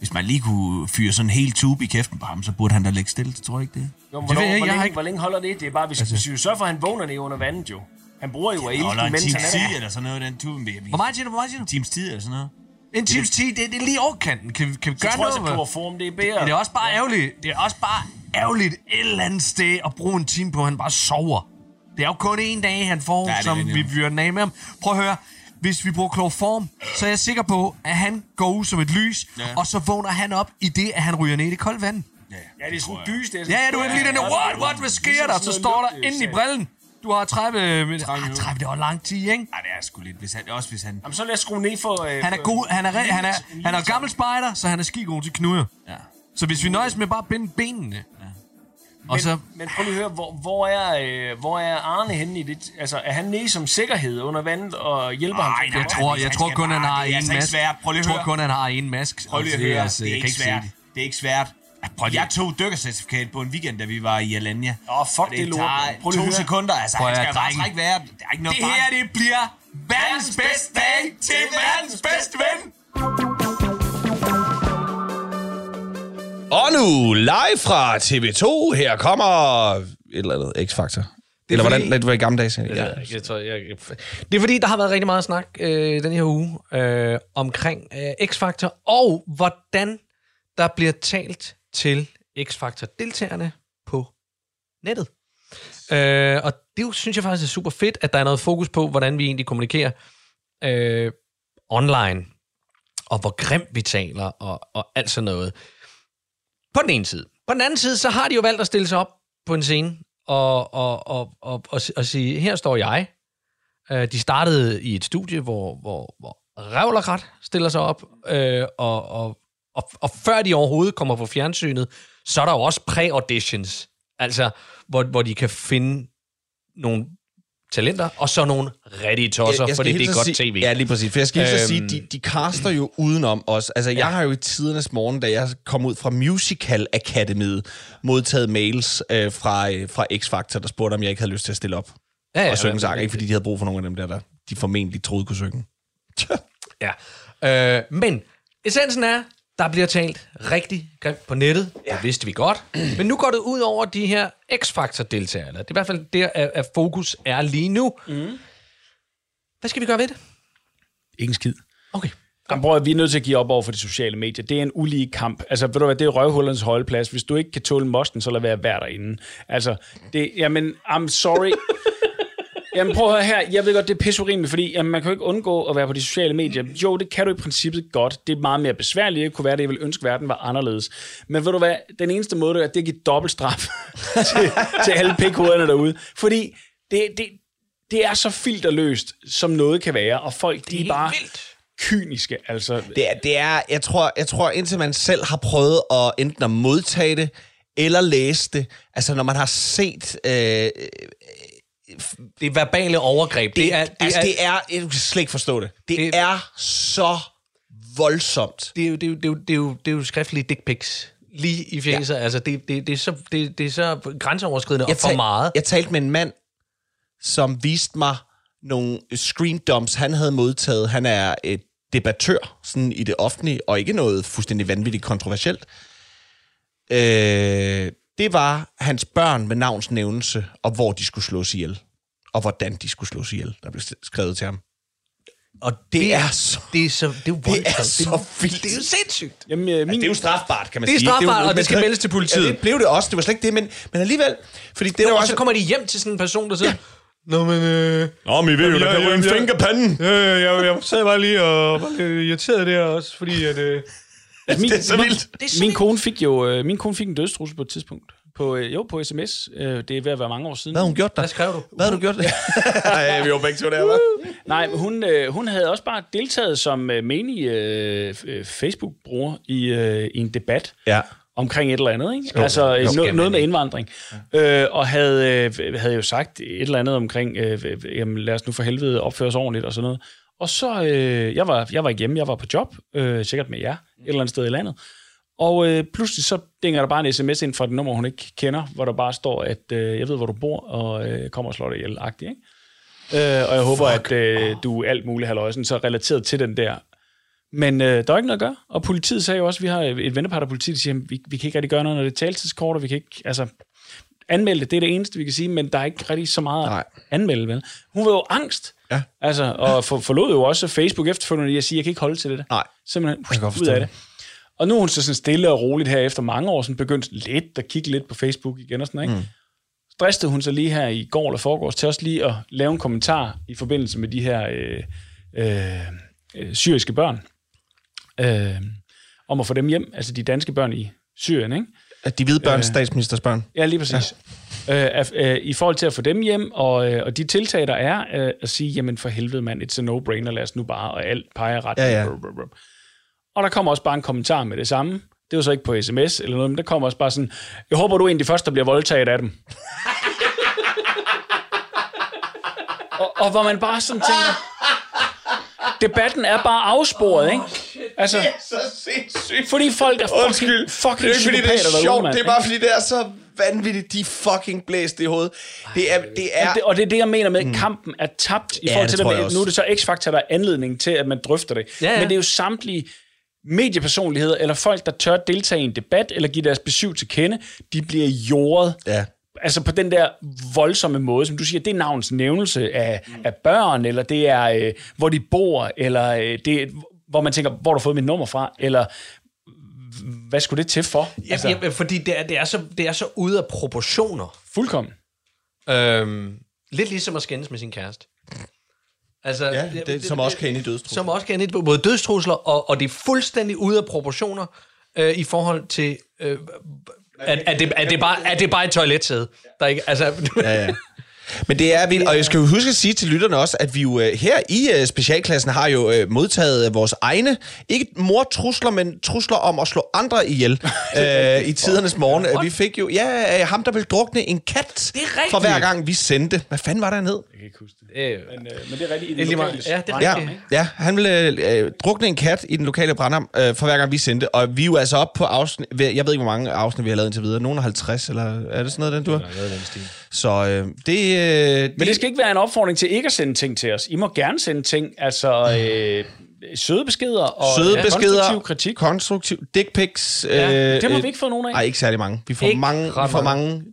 Hvis man lige kunne fyre sådan en hel tube i kæften på ham, så burde han da lægge stille. Tror du ikke det? Jo, Det hvornår, ved jeg ikke, hvor, jeg længe, ikke- hvor længe holder det? Det er bare, hvis, altså. hvis vi sørger for, at han vågner ned under vandet jo. Han bruger jo ilten, en mens han er der. eller sådan noget, den tube. Hvor meget siger du? Hvor meget siger en times tid eller sådan noget. En times tid, det, det er lige overkanten. Kan vi, kan vi Så gøre tror jeg, noget? at med- kloroform, det er bedre. Men det er også bare ærgerligt. Det er også bare ærgerligt et eller andet sted at bruge en time på, at han bare sover. Det er jo kun en dag, han får, Ja, ja, det som det, vi ja. fyrer den af med ham. Prøv at høre. Hvis vi bruger kloroform, så er jeg sikker på, at han går ud som et lys, Ja. og så vågner han op i det, at han ryger ned i det kolde vand. Ja, Ja, det er sådan en dys. Det er Ja, ja, du er lige den der, what, what, hvad sker der? Så står der inde i brillen. Du har 30 minutter. Ah, 30, det var lang tid, ikke? Ej, det er sgu lidt. Hvis han, også hvis han... Jamen, så lad os skrue ned for... Øh, Han er god, han er, han er, han er gammel spejder, så han er skigod til knuder. Ja. Så hvis vi nøjes med bare at binde benene. Og men, så men prøv lige at høre, hvor, hvor, er, øh, hvor er Arne henne i det? Altså, er han nede som sikkerhed under vandet og hjælper ham? Ej, til- nej, Jeg tror, jeg tror kun, han har det er en altså ikke mask. Prøv Jeg tror høre. kun, han har en mask. Prøv lige at høre. altså, Det er ikke svært. det. Det er ikke svært. Jeg tog dykkercertifikat på en weekend, da vi var i Alanya. Åh, fuck, Og det er lort. Prøv to sekunder. Altså, Prøv han skal bare trække vejret. Der er ikke noget Det her, det bliver verdens bedste dag til verdens bedste ven. Og nu, live fra TV2, her kommer et eller andet X-Factor. Eller fordi- hvordan det var i gamle dage. Ja. Jeg, jeg tror, jeg, det er fordi, der har været rigtig meget snak øh, den her uge øh, omkring øh, X-Factor, og hvordan der bliver talt til X-Factor-deltagerne på nettet. Øh, og det synes jeg faktisk er super fedt, at der er noget fokus på, hvordan vi egentlig kommunikerer øh, online, og hvor grimt vi taler, og, og alt sådan noget. På den ene side. På den anden side, så har de jo valgt at stille sig op på en scene og, og, og, og, og, og sige, her står jeg. Øh, de startede i et studie, hvor, hvor, hvor Revlerkrat stiller sig op, øh, og, og, og, og før de overhovedet kommer på fjernsynet, så er der jo også pre-auditions, altså hvor, hvor de kan finde nogle talenter, og så nogle rigtige tosser, skal fordi det er godt sige, tv. Ja, lige præcis. For jeg skal øhm, sige, Øhm. de, de caster jo udenom os. Altså, jeg har jo i tidernes morgen, da jeg kom ud fra Musical Academy, modtaget mails øh, fra, øh, fra X-Factor, der spurgte, om jeg ikke havde lyst til at stille op Ja, ja, og synge men- sang. Ikke fordi de havde brug for nogle af dem der, der de formentlig troede kunne synge. Ja. Øh, men essensen er, der bliver talt rigtig grimt på nettet. Ja. Det vidste vi godt. Men nu går det ud over de her X-Factor-deltagere. Det er i hvert fald der, at, at fokus er lige nu. Mm. Hvad skal vi gøre ved det? Ingen skid. Okay. Jamen, at, vi er nødt til at give op over for de sociale medier. Det er en ulige kamp. Altså, ved du hvad, det er røvhullernes holdeplads. Hvis du ikke kan tåle mosten, så lad være at være derinde. Altså, det, jamen, I'm sorry. Jamen prøv at høre her, jeg ved godt, det er pissurimeligt, fordi jamen, man kan jo ikke undgå at være på de sociale medier. Jo, det kan du i princippet godt. Det er meget mere besværligt. Det kunne være, det jeg ville ønske, at verden var anderledes. Men ved du hvad, den eneste måde, det er, det er at give dobbelt straf til, til alle pikhovederne derude. Fordi det, det, det er så filterløst, som noget kan være, og folk, de er bare vildt. kyniske. Altså, Det er, det er jeg, tror, jeg tror, indtil man selv har prøvet at enten at modtage det, eller læse det, altså når man har set... Øh, Det er verbale overgreb. Det, det, er, det, altså, er, det er... Jeg kan slet ikke forstå det. Det, Det- er så voldsomt. det, er jo, det, er jo, det, er jo, det, er jo, det er jo skriftlige dick pics. Lige i fjeset. Ja. Altså, det, det, det, er så, det, det er så grænseoverskridende og for meget. Jeg talte med en mand, som viste mig nogle screen dumps, han havde modtaget. Han er et debattør sådan i det offentlige, og ikke noget fuldstændig vanvittigt kontroversielt. Øh, det var hans børn med navnsnævnelse, og hvor de skulle slås ihjel. Og hvordan de skulle slås ihjel, der blev skrevet til ham. Og Det er så- Det er, så, det er Det er så vildt. Det er jo sindssygt. jamen, øh, min, Det er jo strafbart, kan man Det er sige. strafbart, jo- og det skal meldes til politiet. Ja, det blev det også. Det var slet ikke det, men, men alligevel... Fordi det er jo Og også... så kommer de hjem til sådan en person, der siger, Nå, men... Øh, Nå, men I ved jo, der kan ryge en finger panden. Ja, jeg, jeg sad bare lige og var lidt irriteret der også, fordi at... Øh, Altså, min, Det er så vildt. Min, min, kone fik jo øh, min kone fik en dødstrussel på et tidspunkt. På, øh, jo, på sms. Øh, det er ved at være mange år siden. Hvad har hun gjort der? hvad skrev du? Hvad har du gjort? Nej, vi var begge to der, hva'? Nej, men hun, øh, hun havde også bare deltaget som øh, menig øh, øh, Facebook-bruger i, øh, i en debat Ja. omkring et eller andet, ikke? Jo, altså jo, no, noget med indvandring. Ja. Øh, og havde, øh, havde jo sagt et eller andet omkring, øh, øh, jamen lad os nu for helvede opføre os ordentligt og sådan noget. Og så, øh, jeg, var, jeg var ikke hjemme, jeg var på job, øh, sikkert med jer, et eller andet sted i landet. Og øh, pludselig så dinger der bare en sms ind fra et nummer, hun ikke kender, hvor der bare står, at øh, jeg ved, hvor du bor, og øh, kommer og slår dig ihjel, ikke? Øh, og jeg håber, Fuck. at øh, du er alt muligt halvøjsen, så relateret til den der. Men øh, der er ikke noget at gøre. Og politiet sagde jo også, at vi har et vennepar, der politiet siger, at vi, vi kan ikke rigtig gøre noget, når det er taltidskort, og vi kan ikke, altså, anmelde det, det er det eneste, vi kan sige, men der er ikke rigtig så meget Nej. at anmelde, vel? Hun var jo angst. Ja. Altså, og for, forlod jo også Facebook efterfølgende, jeg siger, jeg kan ikke holde til det. Nej. Simpelthen kan godt ud af det. det. Og nu er hun så sådan stille og roligt her efter mange år, sådan begyndt lidt at kigge lidt på Facebook igen og sådan, ikke? Mm. Stressede hun så lige her i går eller forgårs til også lige at lave en kommentar i forbindelse med de her øh, øh, øh, syriske børn, øh, om at få dem hjem, altså de danske børn i Syrien, ikke? At de hvide børn, Øh. statsministers børn. Ja, lige præcis. Ja. Øh, øh, I forhold til at få dem hjem, og, øh, og de tiltag, der er, øh, at sige, jamen for helvede mand, it's a no-brainer, lad os nu bare, og alt peger ret. Ja, ja. Og der kommer også bare en kommentar med det samme. Det var så ikke på sms eller noget, men der kommer også bare sådan, jeg håber, du er en af de første, der bliver voldtaget af dem. og, og hvor man bare sådan tænker, debatten er bare afsporet, ikke? Altså, Så sindssygt. fordi folk er fucking, Undskyld. fucking det er ikke, fordi det er derude, sjovt. mand, Det er bare, fordi det er så vanvittigt. De er fucking blæst i hovedet. Det er... Det er Og det, og det er det, jeg mener med, at kampen er tabt i Ja, forhold det til det med, også. nu er det så X-Factor, der er anledning til, at man drøfter det. Ja, ja. Men det er jo samtlige mediepersonligheder, eller folk, der tør deltage i en debat, eller give deres besøg til kende, de bliver jordet. Ja. Altså på den der voldsomme måde, som du siger, det er navns nævnelse af, af børn, eller det er, øh, hvor de bor, eller øh, det er, hvor man tænker, hvor har du fået mit nummer fra, eller hvad skulle det til for? Altså, ja, fordi det er, det, er så, det er så ude af proportioner. Fuldkommen. Øhm, lidt ligesom at skændes med sin kæreste. Altså, Ja, det, som også kan ind i dødstrusler. Som også kan ind i både dødstrusler, og, og det er fuldstændig ude af proportioner øh, i forhold til... Øh, at, at, det, at, det bare, at det bare er et toiletsæde. Der ikke, altså, Ja, ja. Men det er vildt, og jeg skal jo huske at sige til lytterne også, at vi jo øh, her i øh, specialklassen har jo øh, modtaget vores egne, ikke mordtrusler, men trusler om at slå andre ihjel øh, i tidernes morgen. Vi fik jo, ja, ham der ville drukne en kat for hver gang vi sendte. Hvad fanden var der ned? Kan ikke huske det. øh, Men, øh, men det er rigtigt. I lige meget. Ja, det er Ja, ja, han ville øh, drukne en kat i den lokale brandam øh, for hver gang vi sendte, og vi er jo altså op på afsnit, jeg ved ikke, hvor mange afsnit vi har lavet indtil videre, nogle af 50, eller er det sådan noget, den du har? Så øh, det... Øh, Men det skal ikke være en opfordring til ikke at sende ting til os. I må gerne sende ting, altså øh, søde beskeder og Søde ja, beskeder, konstruktiv kritik. konstruktiv, dick pics. Ja, øh, det har øh, vi ikke fået nogen af. Nej, ikke særlig mange. Vi får Ikke mange, vi får mange. mange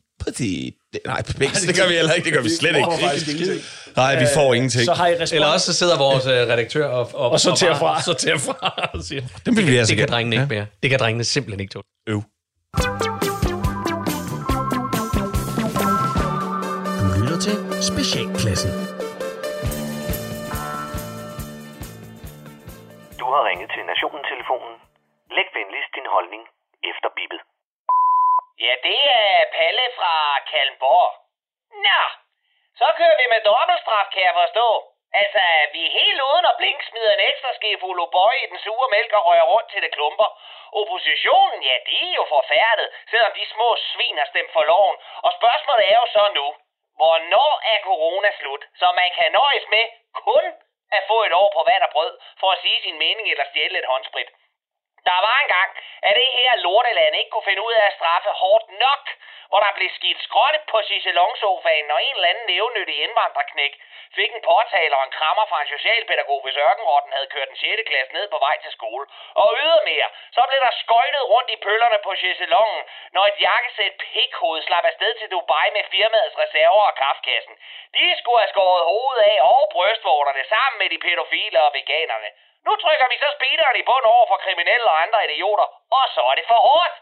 petit, nej, pics, det gør vi heller ikke, det gør vi slet ikke. Nej, vi får ingenting. Så har I respons. Eller også så sidder vores øh, redaktør og, og, Og sorterer fra. sorterer fra og siger, Dem vil det, vi kan- altså det kan drengene ikke Ja. mere. Det kan drengene simpelthen ikke tåle. Øv. Du lytter til Specialklassen. Du har ringet til Nationen-telefonen. Læg venligst din holdning efter bippet. Ja, det er Palle fra Kalmborg. Nå, så kører vi med dobbeltstraf, kan jeg forstå. Altså, vi er helt uden at blink smider en ekstra skefuld fuld i den sure mælk og rører rundt til det klumper. Oppositionen, ja, de er jo forfærdet, selvom de små svin har stemt for loven. Og spørgsmålet er jo så nu, hvornår er corona slut, så man kan nøjes med kun at få et år på vand og brød, for at sige sin mening eller stjæle et håndsprit. Der var engang, at det her lorteland ikke kunne finde ud af at straffe hårdt nok, hvor der blev skidt skråt på chaiselongsofaen, og en eller anden nævnyttig indvandrerknæk fik en påtaler og en krammer fra en socialpædagog, hvis ørkenrotten havde kørt den 6. klasse ned på vej til skole. Og ydermere, så blev der skøjtet rundt i pøllerne på chaiselongen, når et jakkesæt pikhoved slap afsted til Dubai med firmaets reserver og kaffekassen. De skulle have skåret hovedet af og brystvorterne sammen med de pædofile og veganerne. Nu trykker vi så speederen i bund over for kriminelle og andre idioter, og så er det for hårdt.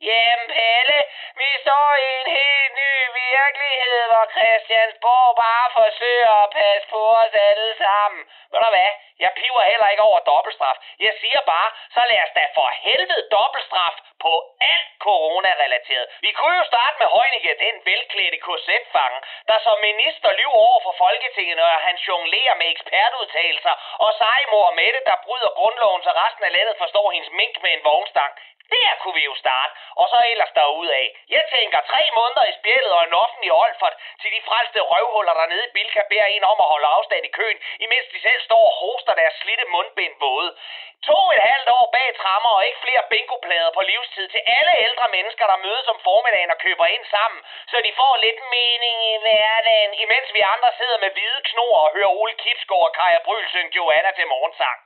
Jamen Pelle, vi står i en helt ny virkelighed, hvor Christiansborg bare forsøger at passe på os alle sammen. Ved du hvad? Jeg piver heller ikke over dobbeltstraf. Jeg siger bare, så lad os da for helvede dobbeltstraf på alt coronarelateret. Vi kunne jo starte med Heunicke, den velklædte korsetfange, der som minister lyver over for Folketinget, når han jonglerer med ekspertudtalelser, og sejmor Mette, der bryder grundloven, så resten af landet forstår hendes mink med en vognstang. Der kunne vi jo starte, og så ellers af. Jeg tænker tre måneder i spjældet og en offentlig Olfert, til de frelste røvhuller dernede i Bilka beder en om at holde afstand i køen, imens de selv står og hoster deres slitte mundbind våde. To et halvt år bag trammer og ikke flere bingoplader på livstid til alle ældre mennesker, der mødes om formiddagen og køber ind sammen, så de får lidt mening i hverdagen, imens vi andre sidder med hvide knor og hører Ole Kipsgaard og Kaja Bryl synge Joanna til morgensang.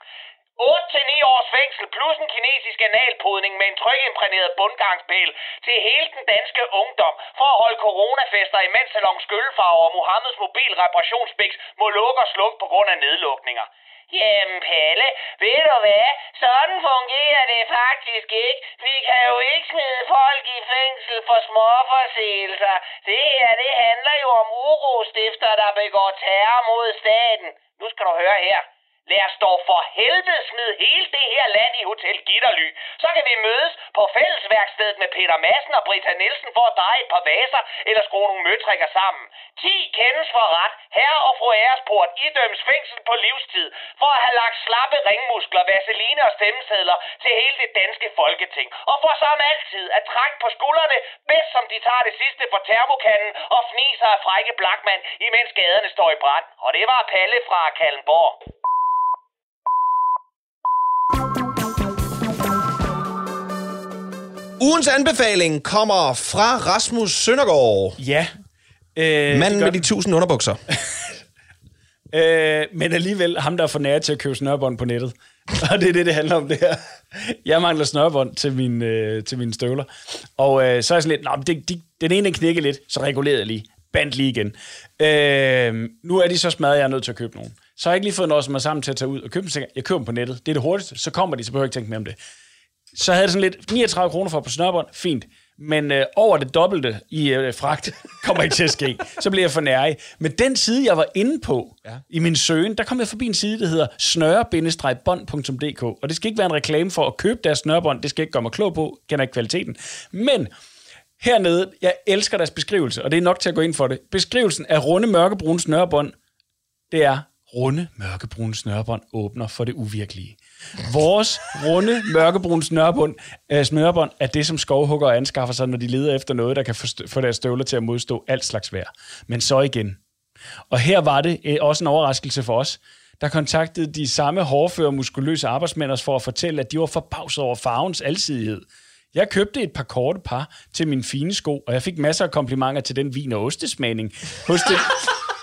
8-9 års fængsel plus en kinesisk analpodning med en trykimprægneret bundgangspæl til hele den danske ungdom for at holde coronafester i Salon Skøllefarver og Mohammeds mobil reparationsbiks må lukke og slukke på grund af nedlukninger. Jamen Palle, ved du hvad? Sådan fungerer det faktisk ikke. Vi kan jo ikke smide folk i fængsel for småforseelser. Det her, det handler jo om urostifter, der begår terror mod staten. Nu skal du høre her. Lad os dog for helvede smide hele det her land i Hotel Gitterly. Så kan vi mødes på fællesværkstedet med Peter Madsen og Britta Nielsen for at dreje et par vaser eller skrue nogle møtrikker sammen. 10 kendes for ret. Herre og fru Æresport idømmes fængsel på livstid for at have lagt slappe ringmuskler, vaseline og stemmesedler til hele det danske folketing. Og for som altid at trække på skuldrene, bedst som de tager det sidste på termokanden og fniser af frække blakmand, imens gaderne står i brand. Og det var Palle fra Kallenborg. Ugens anbefaling kommer fra Rasmus Søndergaard. Ja. Øh, Manden med de tusind underbukser. Øh, men alligevel ham, der er for nær til at købe snørbånd på nettet. Og det er det, det handler om det her. Jeg mangler snørbånd til, min, øh, til mine støvler. Og øh, så er jeg sådan lidt, Nå, det, de, den ene den knækkede lidt, så regulerede jeg lige. Bandt lige igen. Øh, nu er de så smadret, jeg er nødt til at købe nogen. Så har jeg ikke lige fået noget som er sammen til at tage ud og købe dem. Jeg køber dem på nettet. Det er det hurtigste. Så kommer de, så behøver jeg ikke tænke mere om det. Så havde jeg sådan lidt 39 kroner for på snørbånd. Fint. Men øh, over det dobbelte i øh, fragt kommer ikke til at ske. Så bliver jeg for nærig. Men den side, jeg var inde på ja. i min søgen, der kom jeg forbi en side, der hedder snøre-bånd.dk. Og det skal ikke være en reklame for at købe deres snørebånd. Det skal ikke gøre mig klog på. Kender ikke kvaliteten. Men hernede, jeg elsker deres beskrivelse, og det er nok til at gå ind for det. Beskrivelsen af runde mørkebrune snørebånd, det er runde mørkebrune snørebånd åbner for det uvirkelige. Vores runde mørkebrune snørebånd, øh, snørebånd er det, som skovhugger anskaffer sig, når de leder efter noget, der kan få, få deres støvler til at modstå alt slags vejr. Men så igen. Og her var det øh, også en overraskelse for os. Der kontaktede de samme hårdføre, muskuløse arbejdsmænd os for at fortælle, at de var forbavset over farvens alsidighed. Jeg købte et par korte par til mine fine sko, og jeg fik masser af komplimenter til den vin- og ostesmagning hos det,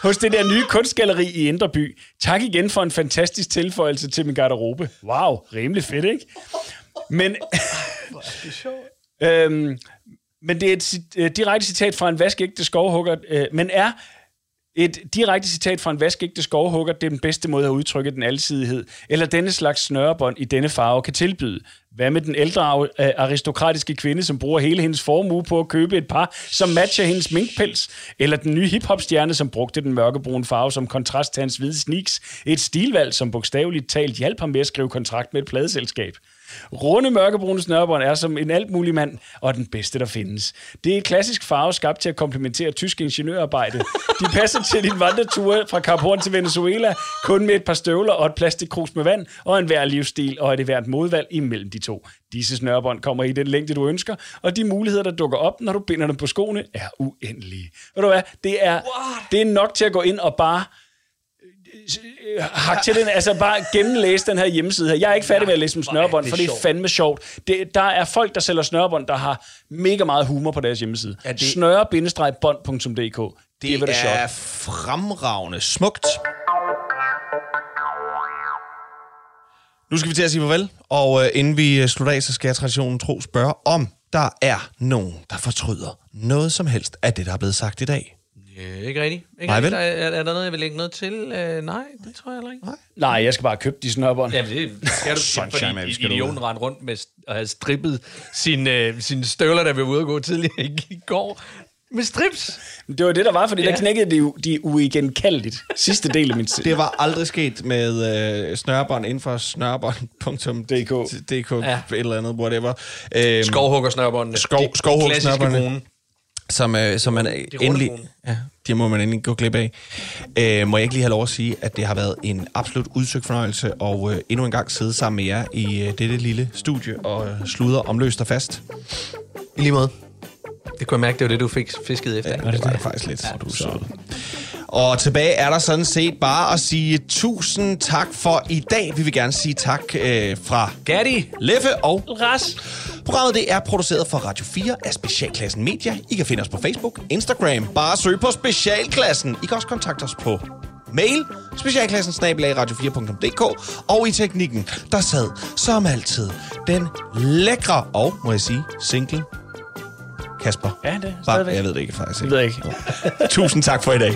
hos det der nye kunstgalleri i Indreby. Tak igen for en fantastisk tilføjelse til min garderobe. Wow, rimelig fedt, ikke? Men, øhm, men det er et øh, direkte citat fra en vaskægte skovhugger, øh, men er et direkte citat fra en vaskægte skovhugger, det er den bedste måde at udtrykke den alsidighed, eller denne slags snørebånd i denne farve kan tilbyde. Hvad med den ældre øh, aristokratiske kvinde, som bruger hele hendes formue på at købe et par, som matcher hendes minkpels? Eller den nye hiphop-stjerne, som brugte den mørkebrune farve som kontrast til hans hvide sneaks? Et stilvalg, som bogstaveligt talt hjalp ham med at skrive kontrakt med et pladeselskab. Runde mørkebrune snørbånd er som en alt mulig mand, og den bedste, der findes. Det er et klassisk farve skabt til at komplementere tysk ingeniørarbejde. De passer til din vandretur fra Kap Horn til Venezuela, kun med et par støvler og et plastikkrus med vand, og en hver livsstil og et hvert modvalg imellem de to. Disse snørbånd kommer i den længde, du ønsker, og de muligheder, der dukker op, når du binder dem på skoene, er uendelige. Ved du hvad? Det er, det er nok til at gå ind og bare hak til den, altså bare gennemlæse den her hjemmeside her. Jeg er ikke færdig med at læse om snørbånd, for det er sjovt. fandme sjovt. Det, der er folk, der sælger snørbånd, der har mega meget humor på deres hjemmeside. Ja, det-. Snøre-bånd.dk. Det, Det, er, det er er fremragende smukt. Nu skal vi til at sige farvel, og øh, inden vi øh, slutter af, så skal jeg traditionen tro spørge, om der er nogen, der fortryder noget som helst af det, der er blevet sagt i dag. Øh, ikke rigtigt. Ikke Nej, rigtigt. vel? Er, er, er der noget, jeg vil lægge noget til? Øh, nej, det tror jeg heller ikke. Nej. Nej, jeg skal bare købe de snørbånd. Jamen, det skal du, Sunshine, fordi skal idioten rendte rundt med og havde strippet sine, øh, sine støvler, der vi var ude at gå tidligere i, går. Med strips. Det var det, der var, fordi ja. Ja. der knækkede de, de uigenkaldeligt. Sidste del af min tid. Det var aldrig sket med øh, snørbånd inden for snørbånd.dk DK, ja. Ja. et eller andet, whatever. Øhm, Skovhuggersnørbåndene. Skov- De- de skovhuggersnørbåndene. klassiske brune. Som, øh, som man endelig... Ja, Det må man endelig gå glip af. Øh, må jeg ikke lige have lov at sige, at det har været en absolut udsøgt fornøjelse og øh, endnu en gang sidde sammen med jer i øh, dette lille studie og øh, sludre om løst og fast. I lige måde. Det kunne jeg mærke, det var det, du fik fisket efter. Ja, det var det faktisk lidt. Ja, du er sød. Og tilbage er der sådan set bare at sige tusind tak for i dag. Vi vil gerne sige tak øh, fra Gatti, Leffe og Ras. Programmet det er produceret for Radio 4 af Specialklassen Media. I kan finde os på Facebook, Instagram. Bare søg på Specialklassen. I kan også kontakte os på mail, specialklassen radio4.dk og i teknikken, der sad som altid den lækre og, må jeg sige, single Kasper. Ja, det er Bare, stadigvæk. jeg ved det ikke faktisk. Ved jeg ikke. Tusind tak for i dag.